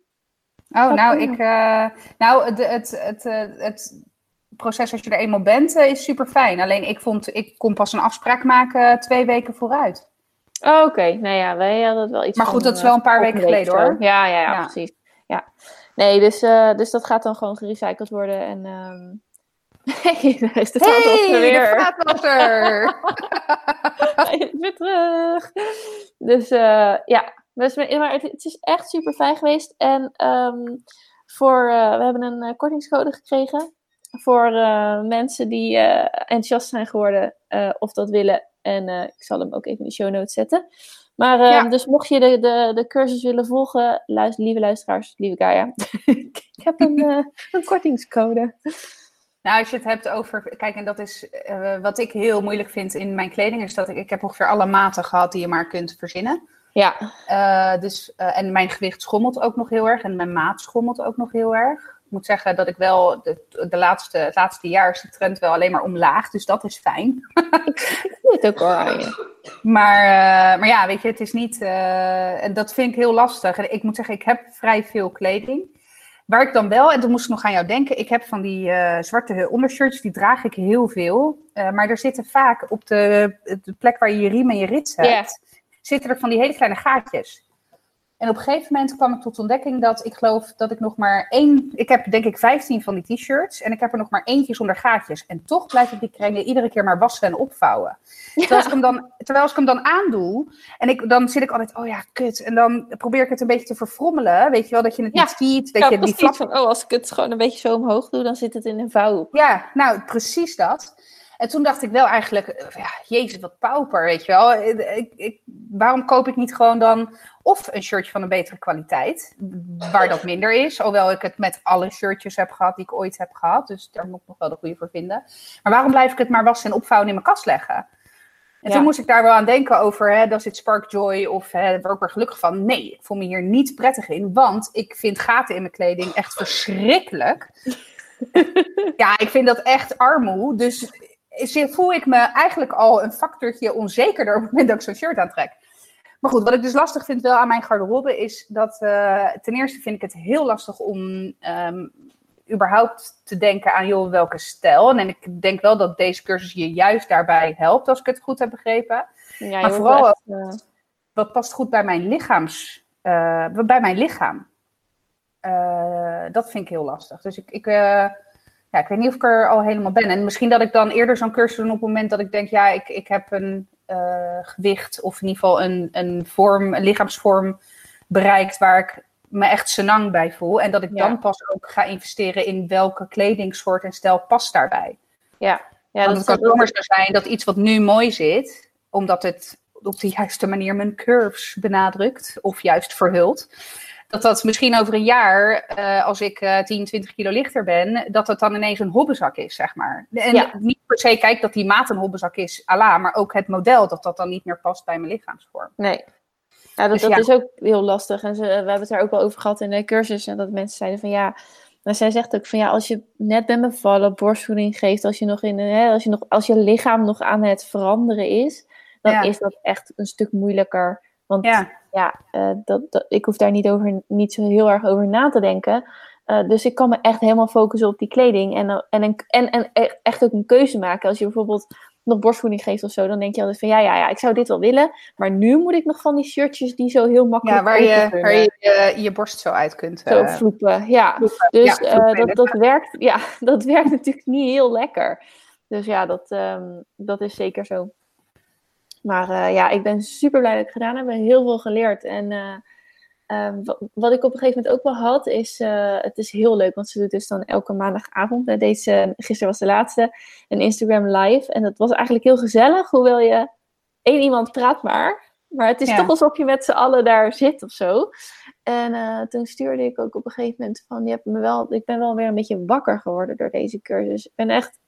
Oh, nou, ik, eh, nou het, het, het, eh, het proces als je er eenmaal bent eh, is super fijn. Alleen ik vond, ik kon pas een afspraak maken twee weken vooruit. Oh, Oké, nou ja, wij hadden het wel iets Maar van, goed, dat is wel een paar weken geleden, hoor. Ja, ja, ja, Ja. precies. Ja. Nee, dus, dus dat gaat dan gewoon gerecycled worden. En ehm, Hey, daar is de Hey, vaatwasser de weer. vaatwasser! Hij is weer terug. Dus eh, ja, dus, maar het, het is echt super fijn geweest. En ehm, voor, eh, we hebben een eh, kortingscode gekregen voor mensen die enthousiast zijn geworden of dat willen. En ik zal hem ook even in de show notes zetten. Maar eh, Ja. dus mocht je de, de, de cursus willen volgen, luister, lieve luisteraars, lieve Gaia, ik heb een, eh, een kortingscode. Nou, als je het hebt over. Kijk, en dat is eh, wat ik heel moeilijk vind in mijn kleding. Is dat ik, ik heb ongeveer alle maten gehad die je maar kunt verzinnen. Ja, Eh, dus, eh, en mijn gewicht schommelt ook nog heel erg. En mijn maat schommelt ook nog heel erg. Ik moet zeggen dat ik wel. De, de laatste, het laatste jaar is de trend wel alleen maar omlaag. Dus dat is fijn. ik zie het ook wel aan je. Maar, maar ja, weet je, het is niet. en dat vind ik heel lastig. Ik moet zeggen, ik heb vrij veel kleding. Waar ik dan wel, en toen moest ik nog aan jou denken, ik heb van die eh, zwarte ondershirts, die draag ik heel veel. Eh, maar er zitten vaak op de, de plek waar je je riem en je rits hebt, zitten er van die hele kleine gaatjes. En op een gegeven moment kwam ik tot ontdekking dat ik geloof dat ik nog maar één, ik heb denk ik 15 van die t-shirts en ik heb er nog maar eentje zonder gaatjes. En toch blijf ik die kringen iedere keer maar wassen en opvouwen. Terwijl als ik hem dan, terwijl ik hem dan aandoe, en ik, dan zit ik altijd, oh ja, kut. En dan probeer ik het een beetje te verfrommelen. Weet je wel, dat je het Ja. niet ziet. Dat Ja, je die flap... Van, oh, als ik het gewoon een beetje zo omhoog doe, dan zit het in een vouw. Ja, nou, precies dat. En toen dacht ik wel eigenlijk, eh, ja, jezus, wat pauper, weet je wel. Ik, ik, waarom koop ik niet gewoon dan of een shirtje van een betere kwaliteit, waar dat minder is. Hoewel ik het met alle shirtjes heb gehad die ik ooit heb gehad. Dus daar moet ik nog wel de goede voor vinden. Maar waarom blijf ik het maar wassen en opvouwen in mijn kast leggen? En Ja. toen moest ik daar wel aan denken over, hè, it spark joy? Of hè, word ik er gelukkig van. Nee, ik voel me hier niet prettig in, want ik vind gaten in mijn kleding echt verschrikkelijk. ja, ik vind dat echt armoe. Dus voel ik me eigenlijk al een factortje onzekerder op het moment dat ik zo'n shirt aantrek. Maar goed, wat ik dus lastig vind wel aan mijn garderobe is dat eh, ten eerste vind ik het heel lastig om ehm, überhaupt te denken aan joh, welke stijl. En ik denk wel dat deze cursus je juist daarbij helpt, als ik het goed heb begrepen. Ja, Maar vooral echt, eh, Wat past goed bij mijn lichaams, eh, bij mijn lichaam. Dat vind ik heel lastig. Dus ik, ik, ja, ik weet niet of ik er al helemaal ben. En misschien dat ik dan eerder zo'n cursus doe op het moment dat ik denk, ja, ik, ik heb een eh, gewicht of in ieder geval een, een vorm, een lichaamsvorm bereikt waar ik me echt senang bij voel. En dat ik Ja. dan pas ook ga investeren in welke kledingsoort en stijl past daarbij. ja, Want dat het kan zomaar zo zijn dat iets wat nu mooi zit, omdat het op de juiste manier mijn curves benadrukt of juist verhult, dat dat misschien over een jaar, eh, als ik eh 10, 20 kilo lichter ben, dat het dan ineens een hobbezak is, zeg maar. En Ja. niet per se kijk dat die maat een hobbezak is, ala, maar ook het model, dat dat dan niet meer past bij mijn lichaamsvorm. Nee. Ja, dat, Dus dat ja. is ook heel lastig. En ze, we hebben het daar ook wel over gehad in de cursus. En dat mensen zeiden van ja. Maar zij zegt ook van ja, als je net bent bevallen, borstvoeding geeft, als je nog in hè, als je nog, als je lichaam nog aan het veranderen is, dan Ja. is dat echt een stuk moeilijker. Want Ja, ja, eh, dat, dat, ik hoef daar niet, over, niet zo heel erg over na te denken. Eh, dus ik kan me echt helemaal focussen op die kleding. En, eh, en, en, en echt ook een keuze maken. Als je bijvoorbeeld nog borstvoeding geeft of zo, dan denk je altijd van ja, ja, ja, ik zou dit wel willen. Maar nu moet ik nog van die shirtjes die zo heel makkelijk ja waar, je, waar je je je borst zo uit kunt. Zo eh, vloepen, ja. vloepen. Dus Ja, dat, dat, werkt, ja, dat werkt natuurlijk niet heel lekker. Dus ja, dat, ehm, dat is zeker zo. Maar eh, ja, ik ben super blij dat ik het gedaan heb. Ik heb heel veel geleerd. En eh, ehm, wa- wat ik op een gegeven moment ook wel had, is... eh, het is heel leuk, want ze doet dus dan elke maandagavond... eh, deze, gisteren was de laatste, een Instagram live. En dat was eigenlijk heel gezellig, hoewel je... één iemand praat maar... Maar het is Ja. toch alsof je met z'n allen daar zit of zo. En toen stuurde ik ook op een gegeven moment van, je hebt me wel, ik ben wel weer een beetje wakker geworden door deze cursus. Ik ben echt,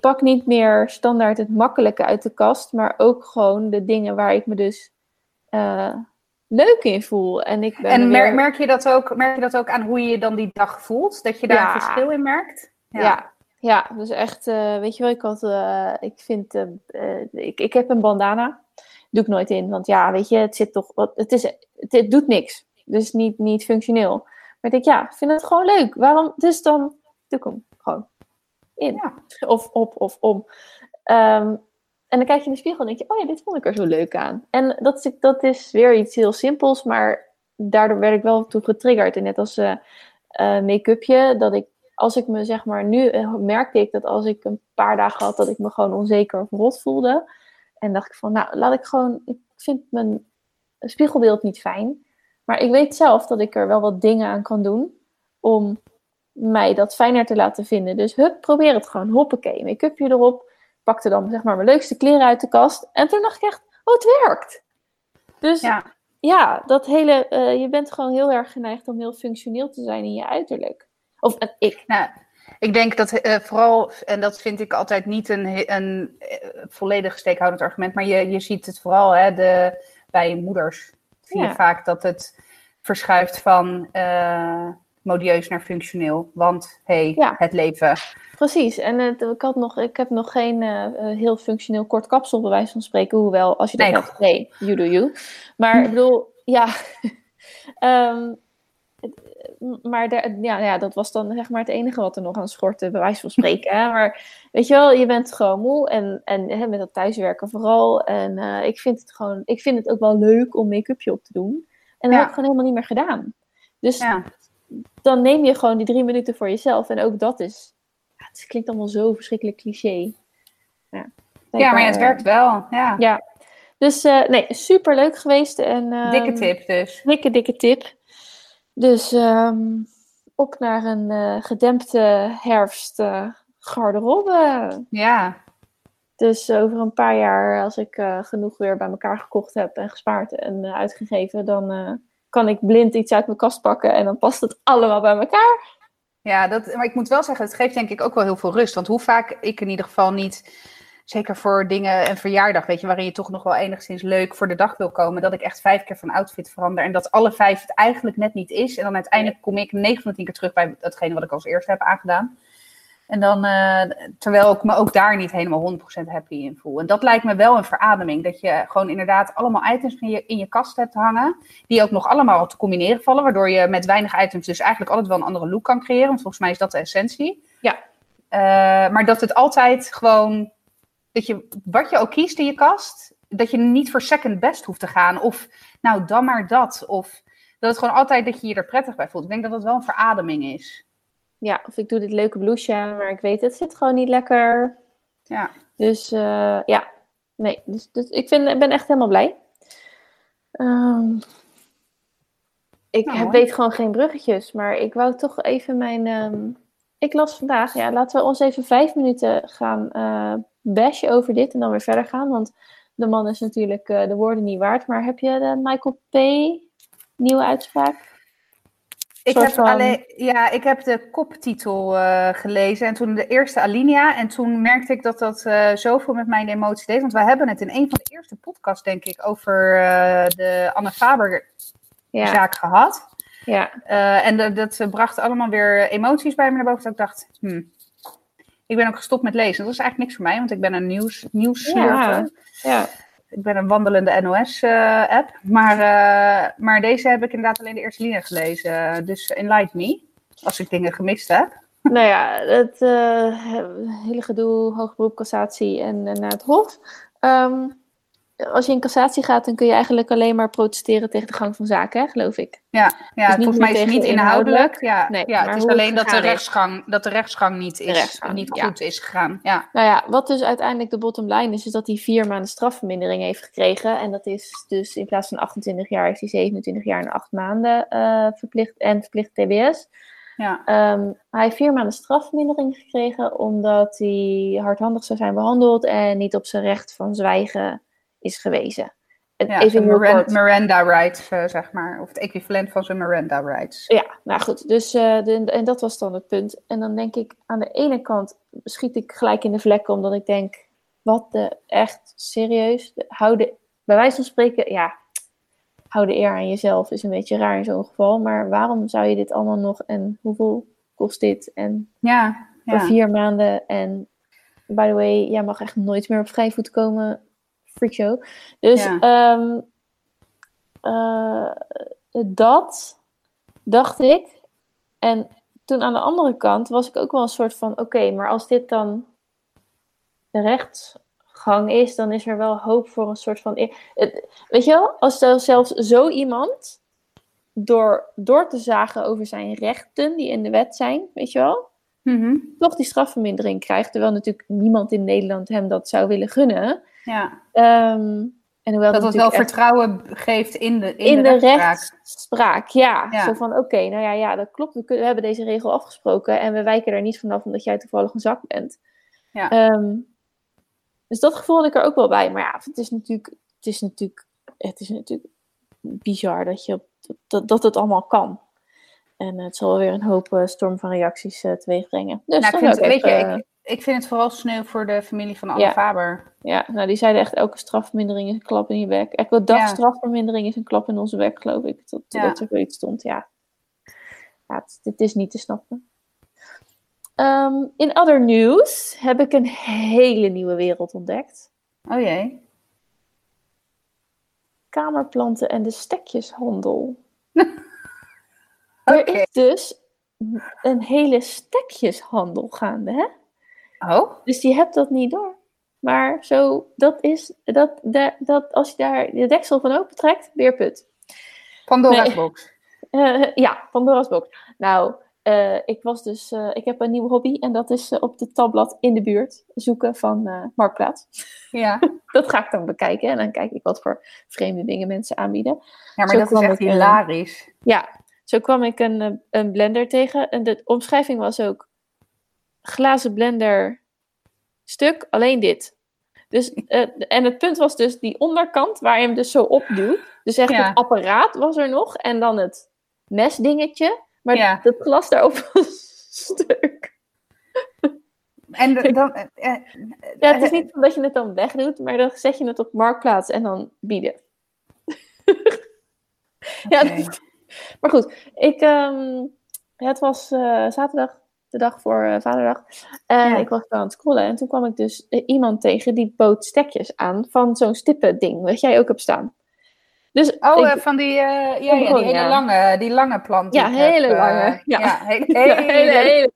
pak niet meer standaard het makkelijke uit de kast, maar ook gewoon de dingen waar ik me dus eh, leuk in voel. En ik ben En weer- merk, je dat ook, merk je dat ook aan hoe je je dan die dag voelt? Dat je daar Ja. een verschil in merkt? Ja. ja, dus echt, eh, weet je wel, ik had, eh, ik vind, ik, ik heb een bandana, doe ik nooit in, want ja, weet je, het zit toch, wat, het is, het, het doet niks, dus niet, niet functioneel. Maar ik denk, ja, ik vind het gewoon leuk, waarom, dus dan doe ik hem gewoon in, Ja. of op, of om. Ehm, en dan kijk je in de spiegel en denk je, oh ja, dit vond ik er zo leuk aan. En dat is, dat is weer iets heel simpels, maar daardoor werd ik wel toe getriggerd. En net als eh, eh, make-upje, dat ik als ik me zeg maar, nu eh, merkte ik dat als ik een paar dagen had dat ik me gewoon onzeker of rot voelde. En dacht ik van, nou, laat ik gewoon, ik vind mijn spiegelbeeld niet fijn. Maar ik weet zelf dat ik er wel wat dingen aan kan doen om mij dat fijner te laten vinden. Dus hup, probeer het gewoon. Hoppakee, make-upje erop. Pakte dan zeg maar mijn leukste kleren uit de kast. En toen dacht ik echt, oh, het werkt. Dus ja, ja dat hele, uh, je bent gewoon heel erg geneigd om heel functioneel te zijn in je uiterlijk. Of uh, ik. Nou, ik denk dat uh, vooral, en dat vind ik altijd niet een, een volledig steekhoudend argument, maar je, je ziet het vooral hè, de, bij moeders. Zie je vaak dat het verschuift van modieus naar functioneel. Want hey, het leven. Precies. En het, ik, had nog, ik heb nog geen uh, heel functioneel kort kapsel, bij wijze van spreken. Hoewel, als je dat nee, hebt, nee, you do you. Maar ik bedoel, ja. um, maar de, ja, ja, dat was dan zeg maar het enige wat er nog aan schortte, bij wijze van spreken. Hè? Maar weet je wel, je bent gewoon moe en, en hè, met dat thuiswerken vooral. En uh, ik vind het gewoon, ik vind het ook wel leuk om make-upje op te doen. En dat ja. heb ik gewoon helemaal niet meer gedaan. Dus ja dan neem je gewoon die drie minuten voor jezelf. En ook dat is, ja, het klinkt allemaal zo verschrikkelijk cliché. Ja, ja maar het werkt wel. Ja. ja. Dus uh, nee, super leuk geweest. En, um, dikke tip dus. Dikke, dikke tip. Dus um, op naar een uh, gedempte herfst uh, garderobe. Ja. Dus over een paar jaar, als ik genoeg weer bij elkaar gekocht heb en gespaard en uitgegeven, dan kan ik blind iets uit mijn kast pakken en dan past het allemaal bij elkaar. Ja, dat, maar ik moet wel zeggen, het geeft denk ik ook wel heel veel rust. Want hoe vaak ik in ieder geval niet, zeker voor dingen en verjaardag, weet je, waarin je toch nog wel enigszins leuk voor de dag wil komen, dat ik echt vijf keer van outfit verander en dat alle vijf het eigenlijk net niet is. En dan uiteindelijk kom ik negen van de tien keer terug bij datgene wat ik als eerste heb aangedaan. En dan, uh, terwijl ik me ook daar niet helemaal 100% happy in voel. En dat lijkt me wel een verademing. Dat je gewoon inderdaad allemaal items in je, in je kast hebt hangen. Die ook nog allemaal te combineren vallen. Waardoor je met weinig items dus eigenlijk altijd wel een andere look kan creëren. Want volgens mij is dat de essentie. Ja. Uh, maar dat het altijd gewoon. Dat je wat je ook kiest in je kast. Dat je niet voor second best hoeft te gaan. Of nou dan maar dat. Of dat het gewoon altijd dat je je er prettig bij voelt. Ik denk dat dat wel een verademing is ja, of ik doe dit leuke blouseje, maar ik weet het zit gewoon niet lekker. Ja. Dus uh, ja, nee, dus, dus ik, vind, ben echt helemaal blij. Um, ik nou, heb, weet gewoon geen bruggetjes, maar ik wou toch even mijn... Um, ik las vandaag, ja, laten we ons even vijf minuten gaan uh, bashen over dit en dan weer verder gaan, want de man is natuurlijk uh, de woorden niet waard. Maar heb je de Michael P. nieuwe uitspraak? Ik heb, alleen, ja, ik heb de koptitel uh, gelezen en toen de eerste alinea. En toen merkte ik dat dat uh, zoveel met mijn emotie deed. Want wij hebben het in een van de eerste podcasts, denk ik, over uh, de Anne Faber-zaak ja. gehad. Ja. en de, dat bracht allemaal weer emoties bij me naar boven. Dat ik dacht, hmm. ik ben ook gestopt met lezen. Dat is eigenlijk niks voor mij, want ik ben een nieuws, nieuws ja. ja ik ben een wandelende NOS-app. Eh, maar, uh, maar deze heb ik inderdaad alleen de eerste linie gelezen. Dus enlighten me, als ik dingen gemist heb. Nou ja, het uh, hele gedoe, hoogberoep, cassatie en naar het hof. Um, als je in cassatie gaat, dan kun je eigenlijk alleen maar protesteren tegen de gang van zaken, hè, geloof ik. Ja, ja dus volgens mij is het niet inhoudelijk. Ja, nee, ja het is alleen dat de, rechtsgang, dat de rechtsgang niet, is, rechtsgang, niet goed is gegaan. Ja. Nou ja, wat dus uiteindelijk de bottom line is, is dat hij vier maanden strafvermindering heeft gekregen. En dat is dus in plaats van 28 jaar, is hij 27 jaar en 8 maanden uh, verplicht en verplicht TBS. Ja. Um, hij heeft vier maanden strafvermindering gekregen omdat hij hardhandig zou zijn behandeld en niet op zijn recht van zwijgen is gewezen. Ja, even Miranda, Miranda rights, uh, zeg maar. Of het equivalent van zijn Miranda rights. Ja, nou goed. Dus, uh, de, en dat was dan het punt. En dan denk ik, aan de ene kant schiet ik gelijk in de vlekken, omdat ik denk, wat de, echt serieus, de, hou de, bij wijze van spreken, ja, hou de eer aan jezelf is een beetje raar in zo'n geval. Maar waarom zou je dit allemaal nog, en hoeveel kost dit? En ja, ja. voor vier maanden. En by the way, jij mag echt nooit meer op vrij voet komen freakshow. Dus ehm, eh, dat dacht ik. En toen aan de andere kant was ik ook wel een soort van: oké, maar als dit dan de rechtsgang is, dan is er wel hoop voor een soort van. Weet je wel, als zelfs zo iemand door, door te zagen over zijn rechten die in de wet zijn, weet je wel, Mhm. toch die strafvermindering krijgt. Terwijl natuurlijk niemand in Nederland hem dat zou willen gunnen. Ja. Ehm, en hoewel Dat het wel vertrouwen geeft in de, in in de, de rechtspraak. ja. Ja. Zo van, oké, nou ja, ja, dat klopt. We, kunnen, we hebben deze regel afgesproken en we wijken er niet vanaf omdat jij toevallig een zak bent. Ja. Ehm, dus dat gevoel had ik er ook wel bij. Maar ja, het is natuurlijk, het is natuurlijk, het is natuurlijk bizar dat, je, dat, dat het allemaal kan. En het zal weer een hoop eh, storm van reacties eh teweeg brengen. Dus Nou, ik, vind, weet je, even- ik, ik vind het vooral sneu voor de familie van Anne Ja. Faber. Ja, nou die zeiden echt elke strafvermindering is een klap in je bek. Elke dag Ja. strafvermindering is een klap in onze bek, geloof ik. Ja. dat er zoiets stond, ja. ja het, het is niet te snappen. Ehm, in other news heb ik een hele nieuwe wereld ontdekt. Oh jee. Kamerplanten en de stekjeshandel. Er is dus een hele stekjeshandel gaande, hè? Oh? Dus je hebt dat niet door. Maar zo, dat is, dat, dat, dat als je daar de deksel van opentrekt, weer put. Pandora's Nee. box. Eh, ja, Pandora's box. Nou, eh, ik was dus, eh, ik heb een nieuwe hobby en dat is op de tabblad in de buurt zoeken van Marktplaats. Ja. Dat ga ik dan bekijken en dan kijk ik wat voor vreemde dingen mensen aanbieden. Ja, maar Zo dat is echt hilarisch. Ja, zo kwam ik een, een blender tegen en de omschrijving was ook glazen blender stuk, alleen dit. Dus, eh, en het punt was dus die onderkant waar je hem dus zo op duwt. Dus echt Ja. het apparaat was er nog en dan het mesdingetje. Maar Ja. dat glas daarop was stuk. En dan... eh, eh, Ja, het is niet omdat je het dan wegdoet, maar dan zet je het op marktplaats en dan bieden. ja, maar goed, ik, ehm, het was zaterdag, de dag voor eh, Vaderdag. En Ja. ik was aan het scrollen en toen kwam ik dus eh, iemand tegen die bood stekjes aan van zo'n stippen ding, wat jij ook hebt staan. Dus Oh, ik- eh, van die, ja, ja, die hele ja. lange, die lange plant. Ja, heb, hele lange, ja. hele, hele, hele.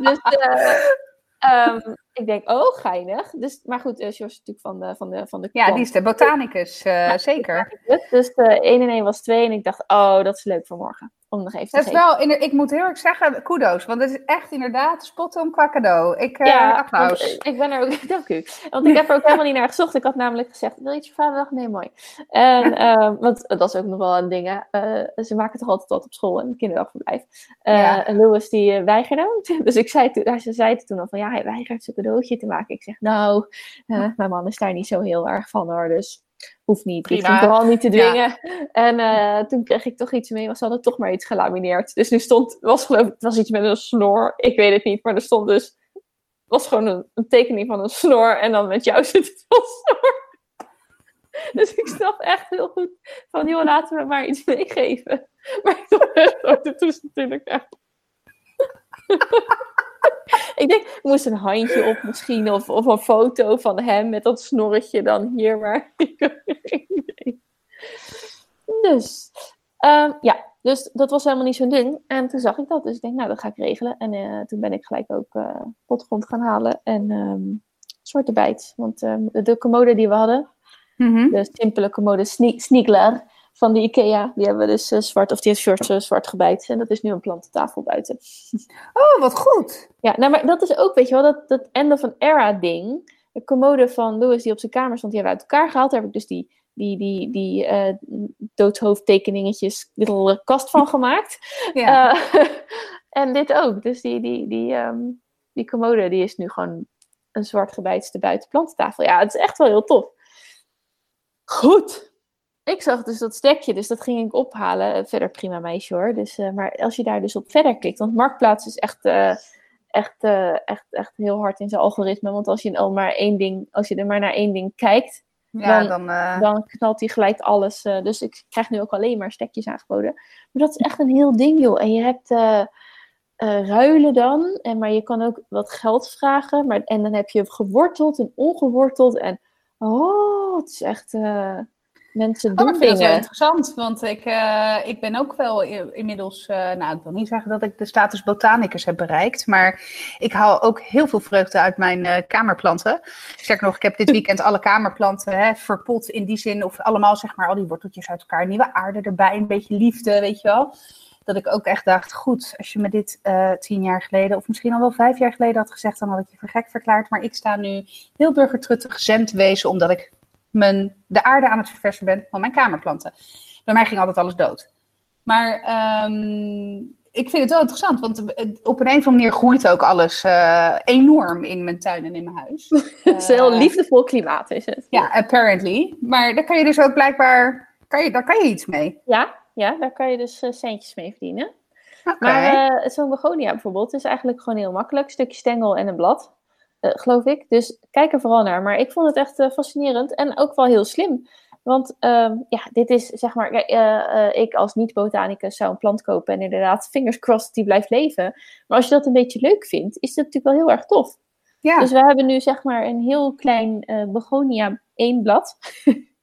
Dus ehm, ik denk, oh, geinig. Dus, maar goed, uh, George is natuurlijk van de, van de, van de Ja, die is de botanicus, eh, zeker. Dus eh 1 en 1 was 2 en ik dacht, oh, dat is leuk voor morgen. Om nog even te Dat is wel, inder- ik moet heel erg zeggen, kudos. Want het is echt inderdaad spot on qua cadeau. Ik, ja, applaus. want, ik ben er ook, dank u. Want ik heb er ook helemaal niet naar gezocht. Ik had namelijk gezegd, wil je iets voor vaderdag? Nee, mooi. En, eh, want dat is ook nog wel een ding, hè. Ze maken toch altijd wat op school, in het kinderdagverblijf. Ja. En Louis, die weigerde. Dus ik zei toen, ze zei toen al van, ja, hij weigert zijn cadeautje te maken. Ik zeg, nou, eh, mijn man is daar niet zo heel erg van, hoor. Dus hoeft niet. Ik Prima. hem vooral niet te Ja. dwingen. En eh, toen kreeg ik toch iets mee, ze hadden toch maar iets gelamineerd. Dus nu stond, was geloof ik, het was iets met een snor. Ik weet het niet, maar er stond dus, was gewoon een, een tekening van een snor. En dan met jou zit het wel snor. Dus ik snap echt heel goed van, joh, laten we maar iets meegeven. Maar ik dacht echt, dit is natuurlijk echt... ik denk, ik moest een handje op misschien, of, of een foto van hem met dat snorretje dan hier, maar. Dus, ehm, ja, dus dat was helemaal niet zo'n ding. En toen zag ik dat, dus ik denk, nou, dat ga ik regelen. En eh, toen ben ik gelijk ook eh potgrond gaan halen en ehm zwarte bijt. Want ehm, de commode die we hadden, Mhm. de simpele commode Sne- Sneakler van de Ikea, die hebben we dus eh, zwart, of die heeft George eh, zwart gebijt. En dat is nu een plantentafel buiten. Oh, wat goed. Ja, nou, maar dat is ook, weet je wel, dat, dat end of an era ding. De commode van Louis die op zijn kamer stond, die hebben we uit elkaar gehaald. Daar heb ik dus die, die, die, die doodshoofdtekeningetjes, little kast van gemaakt. Ja. En dit ook. Dus die, die, die, ehm, die commode, die is nu gewoon een zwart gebijtste buitenplantentafel. Ja, het is echt wel heel tof. Goed. Ik zag dus dat stekje, dus dat ging ik ophalen. Verder prima meisje hoor. Dus, eh, maar als je daar dus op verder klikt, want Marktplaats is echt, eh, echt, eh, echt, echt heel hard in zijn algoritme. Want als je, al maar één ding, als je er maar naar één ding kijkt, ja, dan- dan, eh, dan knalt hij gelijk alles. eh, dus ik krijg nu ook alleen maar stekjes aangeboden. Maar dat is echt een heel ding, joh. En je hebt eh, eh, ruilen dan, en, maar je kan ook wat geld vragen. Maar, en dan heb je geworteld en ongeworteld. En oh, het is echt. eh, mensen Oh, doen ik vind dat wel dingen. interessant, want ik, eh, ik ben ook wel inmiddels, eh, nou ik wil niet zeggen dat ik de status botanicus heb bereikt, maar ik haal ook heel veel vreugde uit mijn eh, kamerplanten. Sterker nog, ik heb dit weekend alle kamerplanten hè, verpot in die zin, of allemaal zeg maar al die worteltjes uit elkaar, nieuwe aarde erbij, een beetje liefde, weet je wel. Dat ik ook echt dacht, goed, als je me dit uh, tien jaar geleden, of misschien al wel vijf jaar geleden had gezegd, dan had ik je voor gek verklaard. Maar ik sta nu heel burgertruttig zend wezen, omdat ik mijn, de aarde aan het verversen ben van mijn kamerplanten. Bij mij ging altijd alles dood. Maar um, ik vind het wel interessant, want op een of andere manier groeit ook alles uh, enorm in mijn tuin en in mijn huis. Het is een heel liefdevol klimaat, is het? Ja, apparently. Maar daar kan je dus ook blijkbaar, kan je, daar kan je iets mee. Ja, ja daar kan je dus uh, centjes mee verdienen. Okay. Maar uh, zo'n begonia bijvoorbeeld is eigenlijk gewoon heel makkelijk. Een stukje stengel en een blad, geloof ik. Dus kijk er vooral naar. Maar ik vond het echt fascinerend en ook wel heel slim. Want um, ja, dit is zeg maar, uh, ik als niet-botanicus zou een plant kopen en inderdaad, fingers crossed, die blijft leven. Maar als je dat een beetje leuk vindt, is dat natuurlijk wel heel erg tof. Ja. Dus we hebben nu zeg maar een heel klein begonia één blad.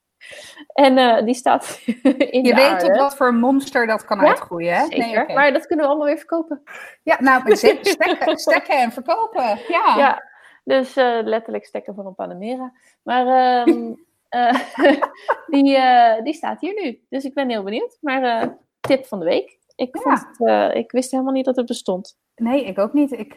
en die staat in Je weet op wat voor monster dat kan ja? uitgroeien, hè? Zeker, nee, okay. maar dat kunnen we allemaal weer verkopen. Ja, nou, stekken, stekken en verkopen, ja. ja dus letterlijk stekken voor een Panamera. Maar... Um, uh, die, uh, die staat hier nu. Dus ik ben heel benieuwd. Maar tip van de week. Ik, vond het, ik wist helemaal niet dat het bestond. Nee, ik ook niet. Ik,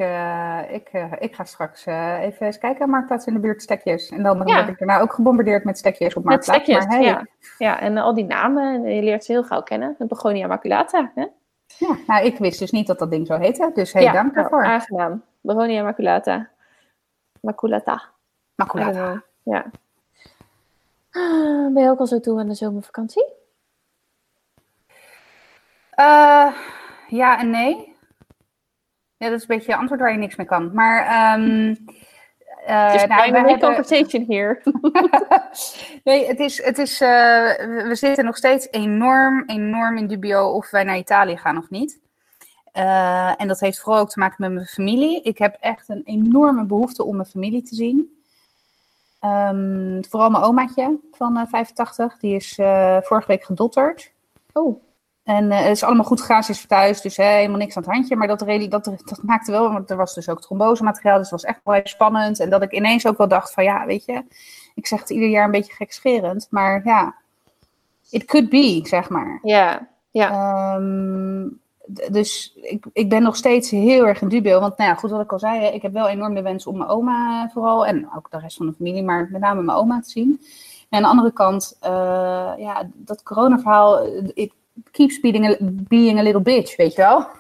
ik, ik ga straks even eens kijken aan Marktplaats in de buurt stekjes. En dan ja. word ik daarna ook gebombardeerd met stekjes op Marktplaats. Met stekjes, maar, hey. ja. ja. En al die namen, je leert ze heel gauw kennen. De Begonia maculata. Hè? Ja, nou ik wist dus niet dat dat ding zo heette. Dus hey, dank daarvoor. Nou, aangenaam. Begonia maculata. Maculata. Maculata. Ja. Ben je ook al zo toe aan de zomervakantie? Uh, ja en nee. Ja, dat is een beetje een antwoord waar je niks mee kan. Maar... Um, uh, dus nou, we hebben... conversation hier. nee, het is, het is, uh, we zitten nog steeds enorm, enorm in dubio of wij naar Italië gaan of niet. Uh, en dat heeft vooral ook te maken met mijn familie. Ik heb echt een enorme behoefte om mijn familie te zien. Um, vooral mijn omaatje van uh, 85, die is uh, vorige week gedotterd. Oh. En het is allemaal goed gegaan, ze is thuis, dus helemaal niks aan het handje. Maar dat, dat, dat maakte wel, want er was dus ook trombosemateriaal, dus het was echt wel even spannend. En dat ik ineens ook wel dacht van, ja, weet je, ik zeg het ieder jaar een beetje gekscherend, maar ja, it could be, zeg maar. Ja, ja. Um, dus ik, ik ben nog steeds heel erg in dubio. Want nou ja, goed wat ik al zei, ik heb wel enorm de wens om mijn oma vooral, en ook de rest van de familie, maar met name mijn oma te zien. En aan de andere kant, uh, ja, dat corona-verhaal, it keeps being a, being a little bitch, weet je wel.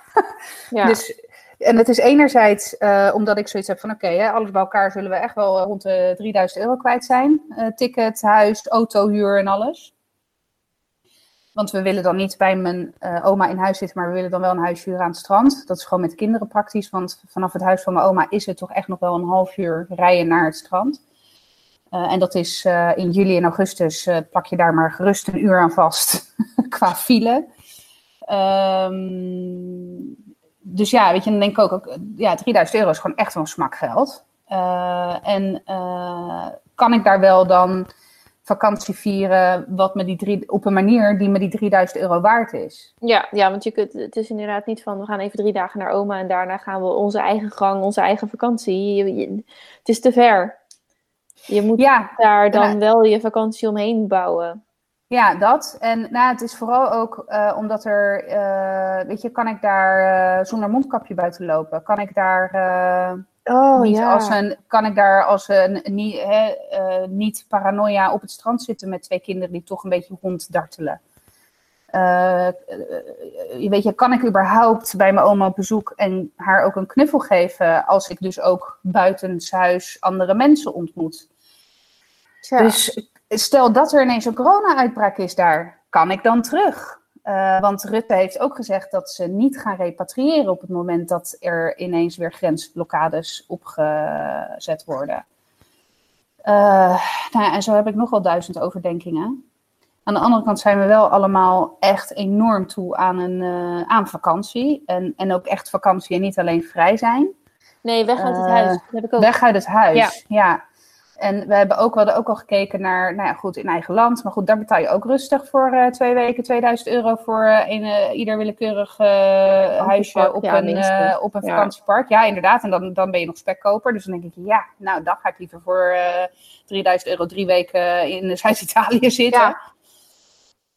Ja. dus, en het is enerzijds uh, omdat ik zoiets heb van, oké, okay, alles bij elkaar zullen we echt wel rond de 3000 euro kwijt zijn. Uh, ticket, huis, autohuur en alles. Want we willen dan niet bij mijn uh, oma in huis zitten, maar we willen dan wel een huis huren aan het strand. Dat is gewoon met de kinderen praktisch, want vanaf het huis van mijn oma is het toch echt nog wel een half uur rijden naar het strand. Uh, en dat is uh, in juli en augustus, pak je daar maar gerust een uur aan vast qua file. Um, dus ja, weet je, dan denk ik ook, ook, ja, 3000 euro is gewoon echt wel een smak geld. en kan ik daar wel dan vakantie vieren wat me die drie, op een manier die me die 3000 euro waard is. Ja, ja, want je kunt, het is inderdaad niet van we gaan even drie dagen naar oma en daarna gaan we onze eigen gang, onze eigen vakantie. Je, het is te ver. Je moet ja, daar dan wel je vakantie omheen bouwen. Ja, dat. En nou, het is vooral ook uh, omdat er, uh, weet je, kan ik daar uh, zonder mondkapje buiten lopen? Kan ik daar Oh, niet ja. als een, kan ik daar als een niet, hè, uh, niet paranoia op het strand zitten met twee kinderen die toch een beetje ronddartelen? Uh, weet je, kan ik überhaupt bij mijn oma op bezoek en haar ook een knuffel geven als ik dus ook buitenshuis andere mensen ontmoet? Ja. Dus stel dat er ineens een corona-uitbraak is daar, kan ik dan terug? Uh, want Rutte heeft ook gezegd dat ze niet gaan repatriëren op het moment dat er ineens weer grensblokkades opgezet worden. Uh, nou, en zo heb ik nogal duizend overdenkingen. Aan de andere kant zijn we wel allemaal echt enorm toe aan, een, uh, aan vakantie. En, en ook echt vakantie en niet alleen vrij zijn. Nee, weg uit het huis. Dat heb ik ook. Weg uit het huis, ja. ja. En we hebben ook, we hadden ook al gekeken naar, nou ja, goed, in eigen land. Maar goed, daar betaal je ook rustig voor uh, twee weken 2000 euro voor uh, een, uh, ieder willekeurig huisje op, ja, een, op een vakantiepark. Ja. ja, inderdaad. En dan, dan ben je nog spekkoper. Dus dan denk ik, ja, nou, dan ga ik liever voor 3000 euro drie weken in Zuid-Italië zitten. Ja.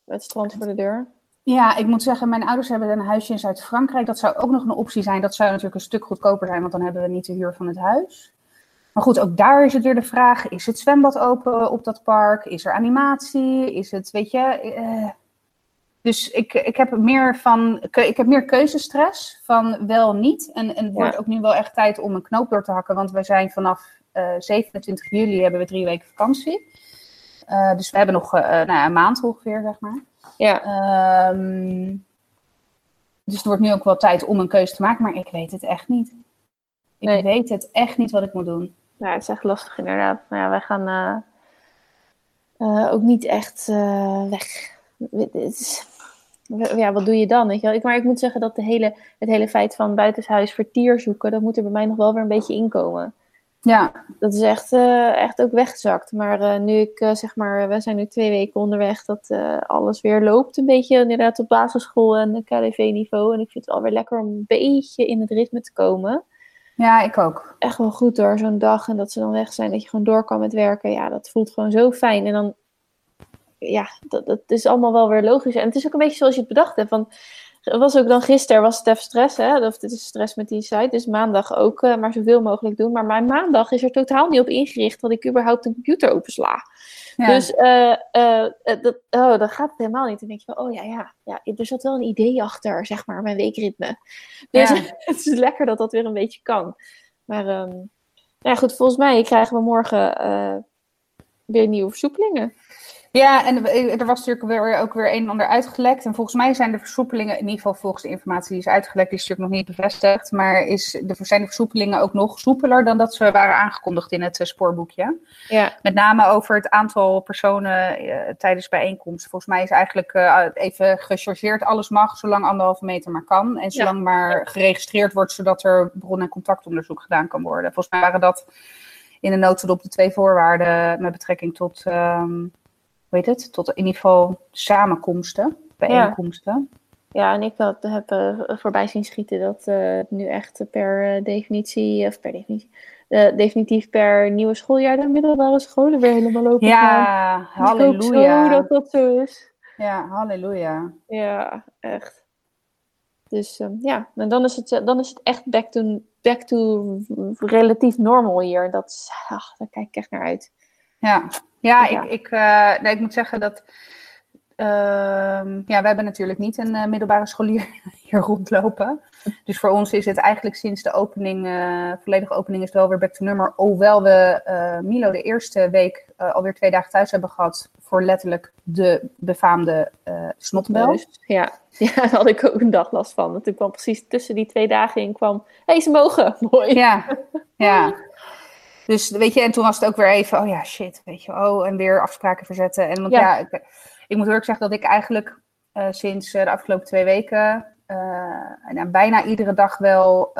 Met strand voor de deur. Ja, ik moet zeggen, mijn ouders hebben een huisje in Zuid-Frankrijk. Dat zou ook nog een optie zijn. Dat zou natuurlijk een stuk goedkoper zijn, want dan hebben we niet de huur van het huis. Maar goed, ook daar is het weer de vraag: is het zwembad open op dat park? Is er animatie? Is het, weet je. eh, dus ik, ik heb meer van. Ik heb meer keuzestress van wel niet. En, en het wordt ook nu wel echt tijd om een knoop door te hakken. Want we zijn vanaf eh, 27 juli hebben we drie weken vakantie. Eh, dus we hebben nog eh, nou ja, een maand ongeveer, zeg maar. Ja. Ehm, dus het wordt nu ook wel tijd om een keuze te maken, maar ik weet het echt niet. Ik Nee. weet het echt niet wat ik moet doen. Ja, het is echt lastig inderdaad. Maar ja, wij gaan eh, eh, ook niet echt eh, weg. Ja, wat doe je dan? Weet je wel? Ik, maar ik moet zeggen dat de hele, het hele feit van buitenshuis vertier zoeken, dat moet er bij mij nog wel weer een beetje inkomen. Ja, Dat is echt, echt ook weggezakt. Maar nu ik, zeg maar, we zijn nu twee weken onderweg, dat alles weer loopt een beetje inderdaad op basisschool en KDV-niveau. En ik vind het alweer lekker om een beetje in het ritme te komen ja ik ook. echt wel goed door zo'n dag en dat ze dan weg zijn, dat je gewoon door kan met werken. Ja, dat voelt gewoon zo fijn. En dan, ja, dat, dat is allemaal wel weer logisch. En het is ook een beetje zoals je het bedacht hebt. Het was ook dan gisteren, was het even stress, hè? Of het is stress met die site. Dus maandag ook eh, maar zoveel mogelijk doen. Maar mijn maandag is er totaal niet op ingericht dat ik überhaupt een computer opensla. Ja. Dus eh, dat, oh, dan gaat het helemaal niet. Dan denk je van, oh ja, ja, ja, er zat wel een idee achter, zeg maar, mijn weekritme. Dus Ja. het is lekker dat dat weer een beetje kan. Maar ehm, ja, goed, volgens mij krijgen we morgen weer nieuwe versoepelingen. Ja, en er was natuurlijk weer, ook weer een en ander uitgelekt. En volgens mij zijn de versoepelingen, in ieder geval volgens de informatie die is uitgelekt, die is natuurlijk nog niet bevestigd. Maar is, de, zijn de versoepelingen ook nog soepeler dan dat ze waren aangekondigd in het eh, spoorboekje. Ja, Met name over het aantal personen eh, tijdens bijeenkomsten. Volgens mij is eigenlijk eh, even gechargeerd, alles mag, zolang anderhalve meter maar kan. En zolang maar geregistreerd wordt, zodat er bron- en contactonderzoek gedaan kan worden. Volgens mij waren dat in de notendop de twee voorwaarden met betrekking tot, ehm, hoe heet het, tot in ieder geval samenkomsten, bijeenkomsten. ja en ik had, heb eh, voorbij zien schieten dat het nu echt per eh, definitie, of per definitie, definitief per nieuwe schooljaar de middelbare scholen weer helemaal lopen. Ja, Ik zo halleluja. dat dat zo is. Ja, halleluja. Ja, echt. Dus ehm, ja, en dan is, het, dan is het echt back to, back to relatief normal hier. Dat ach, daar kijk ik echt naar uit. Ja, ja, Ja. Ik, ik, eh, nee, ik moet zeggen dat. ehm, ja, we hebben natuurlijk niet een eh, middelbare scholier hier rondlopen. Dus voor ons is het eigenlijk sinds de opening, eh, volledige opening, is het wel weer back to nummer. Hoewel we Milo de eerste week alweer twee dagen thuis hebben gehad voor letterlijk de befaamde snotbel. Dus, ja. ja, daar had ik ook een dag last van. Want ik kwam precies tussen die twee dagen in kwam. Hé, hey, ze mogen. Mooi. Ja, ja. Dus weet je, en toen was het ook weer even, oh ja, shit, weet je, oh, en weer afspraken verzetten. En want Ja. ja, ik, ik moet eerlijk zeggen dat ik eigenlijk eh, sinds eh, de afgelopen twee weken eh, nou, bijna iedere dag wel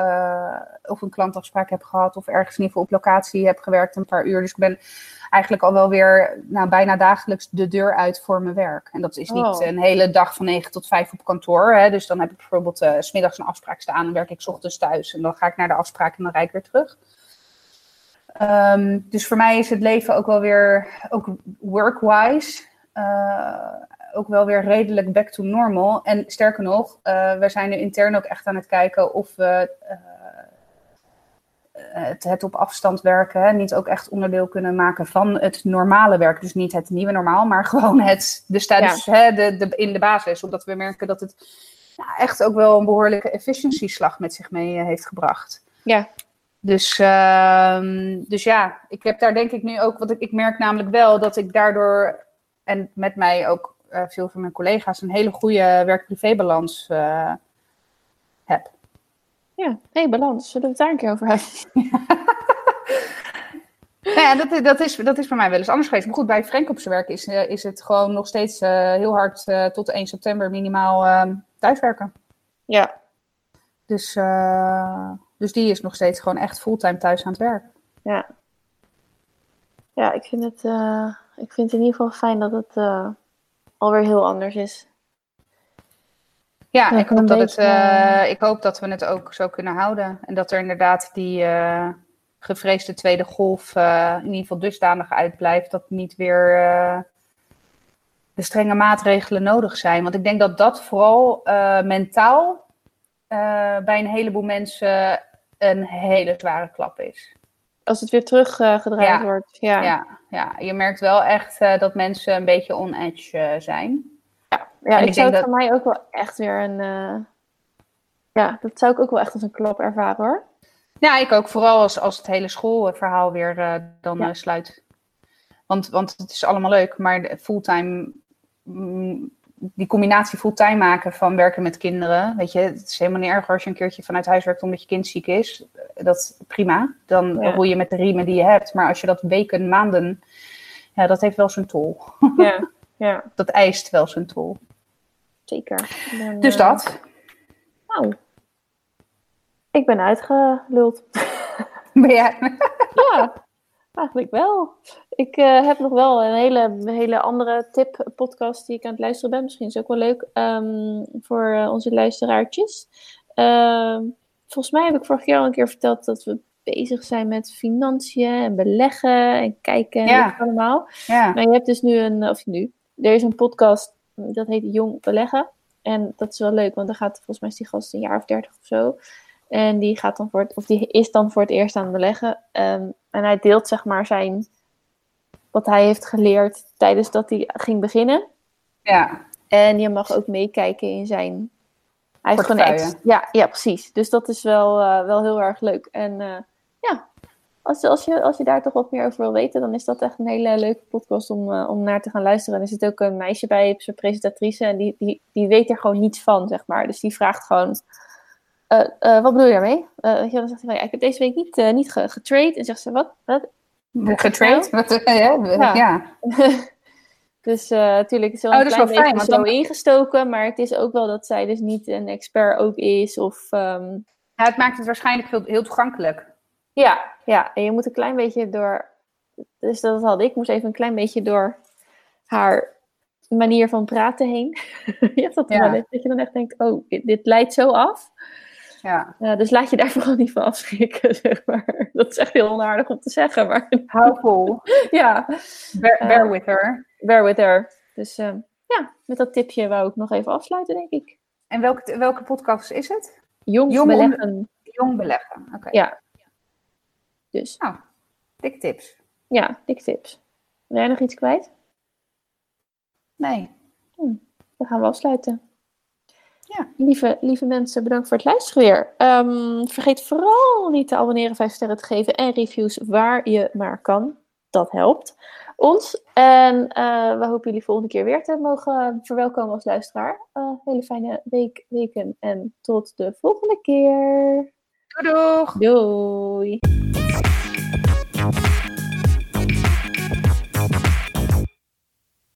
of een klantafspraak heb gehad of ergens in ieder geval op locatie heb gewerkt een paar uur. Dus ik ben eigenlijk al wel weer nou, bijna dagelijks de deur uit voor mijn werk. En dat is niet Oh. een hele dag van 9 tot 5 op kantoor. Hè. Dus dan heb ik bijvoorbeeld s smiddags een afspraak staan en werk ik 's ochtends thuis. En dan ga ik naar de afspraak en dan rijd ik weer terug. Ehm, dus voor mij is het leven ook wel weer, ook work-wise, eh, ook wel weer redelijk back to normal. En sterker nog, eh we zijn nu intern ook echt aan het kijken of we eh, het, het op afstand werken hè, niet ook echt onderdeel kunnen maken van het normale werk. Dus niet het nieuwe normaal, maar gewoon het, de status hè, de, de, in de basis. Omdat we merken dat het nou, echt ook wel een behoorlijke efficiëntieslag met zich mee heeft gebracht. Ja. Dus, ehm, dus ja, ik heb daar denk ik nu ook, want ik, ik merk namelijk wel dat ik daardoor, en met mij ook eh, veel van mijn collega's, een hele goede werk-privé-balans eh, heb. Ja, hey, balans. Zullen we het daar een keer over hebben? Nou ja, dat, dat, is, dat is bij mij wel eens anders geweest. Maar goed, bij Frank op zijn werk is, eh, is het gewoon nog steeds heel hard tot 1 september minimaal ehm, thuiswerken. Ja. Dus, eh, dus die is nog steeds gewoon echt fulltime thuis aan het werk. Ja. Ja, ik vind het, eh, ik vind het in ieder geval fijn dat het eh, alweer heel anders is. Ja, Ja, ik, hoop dat het, eh, ik hoop dat we het ook zo kunnen houden. En dat er inderdaad die gevreesde tweede golf in ieder geval dusdanig uitblijft dat niet weer de strenge maatregelen nodig zijn. Want ik denk dat dat vooral mentaal uh, bij een heleboel mensen een hele zware klap is. Als het weer teruggedraaid ja. wordt. Ja. Ja, ja, je merkt wel echt uh, dat mensen een beetje on edge zijn. Ja, ja ik, ik zou het dat... voor mij ook wel echt weer een. ja, dat zou ik ook wel echt als een klap ervaren hoor. Ja, ik ook. Vooral als, als het hele schoolverhaal weer dan ja. sluit. Want, want het is allemaal leuk, maar fulltime mm, die combinatie fulltime maken van werken met kinderen. Weet je, het is helemaal niet erg als je een keertje vanuit huis werkt omdat je kind ziek is. Dat is prima. Dan ja. roei je met de riemen die je hebt. Maar als je dat weken, maanden, ja, dat heeft wel zijn tol. Ja, ja. dat eist wel zijn tol. Zeker. Dan, dus dat. Nou, ik ben uitgeluld. Ben jij? ja. Eigenlijk wel. Ik uh, heb nog wel een hele, hele andere tip-podcast die ik aan het luisteren ben. Misschien is het ook wel leuk um, voor uh, onze luisteraartjes. Uh, volgens mij heb ik vorig jaar al een keer verteld dat we bezig zijn met financiën en beleggen en kijken en ja. allemaal. Ja. Maar je hebt dus nu een, of nu, er is een podcast dat heet Jong Beleggen. En dat is wel leuk, want dan gaat volgens mij is die gast een jaar of dertig of zo. En die, gaat dan voor het, of die is dan voor het eerst aan het beleggen. Um, en hij deelt zeg maar zijn, wat hij heeft geleerd tijdens dat hij ging beginnen. Ja. En je mag ook meekijken in zijn... Gewoon ex, ja, ja, precies. Dus dat is wel, uh, wel heel erg leuk. En uh, ja, als, als, je, als je daar toch wat meer over wil weten, dan is dat echt een hele leuke podcast om, uh, om naar te gaan luisteren. En er zit ook een meisje bij, zijn presentatrice, en die, die, die weet er gewoon niets van, zeg maar. Dus die vraagt gewoon uh, uh, wat bedoel je daarmee? Uh, dan zegt hij van, ja, ik heb deze week niet, niet getrade. En zegt ze, wat? wat? Getrade? Wat, ja. ja. dus natuurlijk is wel een oh, klein beetje fijn, zo dan... ingestoken. Maar het is ook wel dat zij dus niet een expert ook is. Of, um... ja, het maakt het waarschijnlijk heel, heel toegankelijk. Ja, ja, en je moet een klein beetje door... Dus dat had ik. Ik moest even een klein beetje door haar manier van praten heen. je hebt dat ja. wel dat je dan echt denkt, oh, dit, dit leidt zo af. Ja. dus laat je daar vooral niet van afschrikken, zeg maar. Dat is echt heel onaardig om te zeggen, maar... Hou vol. ja. Bear, bear uh, with her. Bear with her. Dus uh, ja, met dat tipje wou ik nog even afsluiten, denk ik. En welke, welke podcast is het? Jong, Jong beleggen. Jong beleggen, oké. Okay. Ja. Dus. Nou, dik tips. Ja, dik tips. Wil jij nog iets kwijt? Nee. Hm, dan gaan we afsluiten. Ja. Lieve, lieve mensen, bedankt voor het luisteren weer. Um, vergeet vooral niet te abonneren, 5 sterren te geven en reviews waar je maar kan. Dat helpt ons. En uh, we hopen jullie volgende keer weer te mogen verwelkomen als luisteraar. Uh, hele fijne week, weken en tot de volgende keer. Doei doeg! Doei!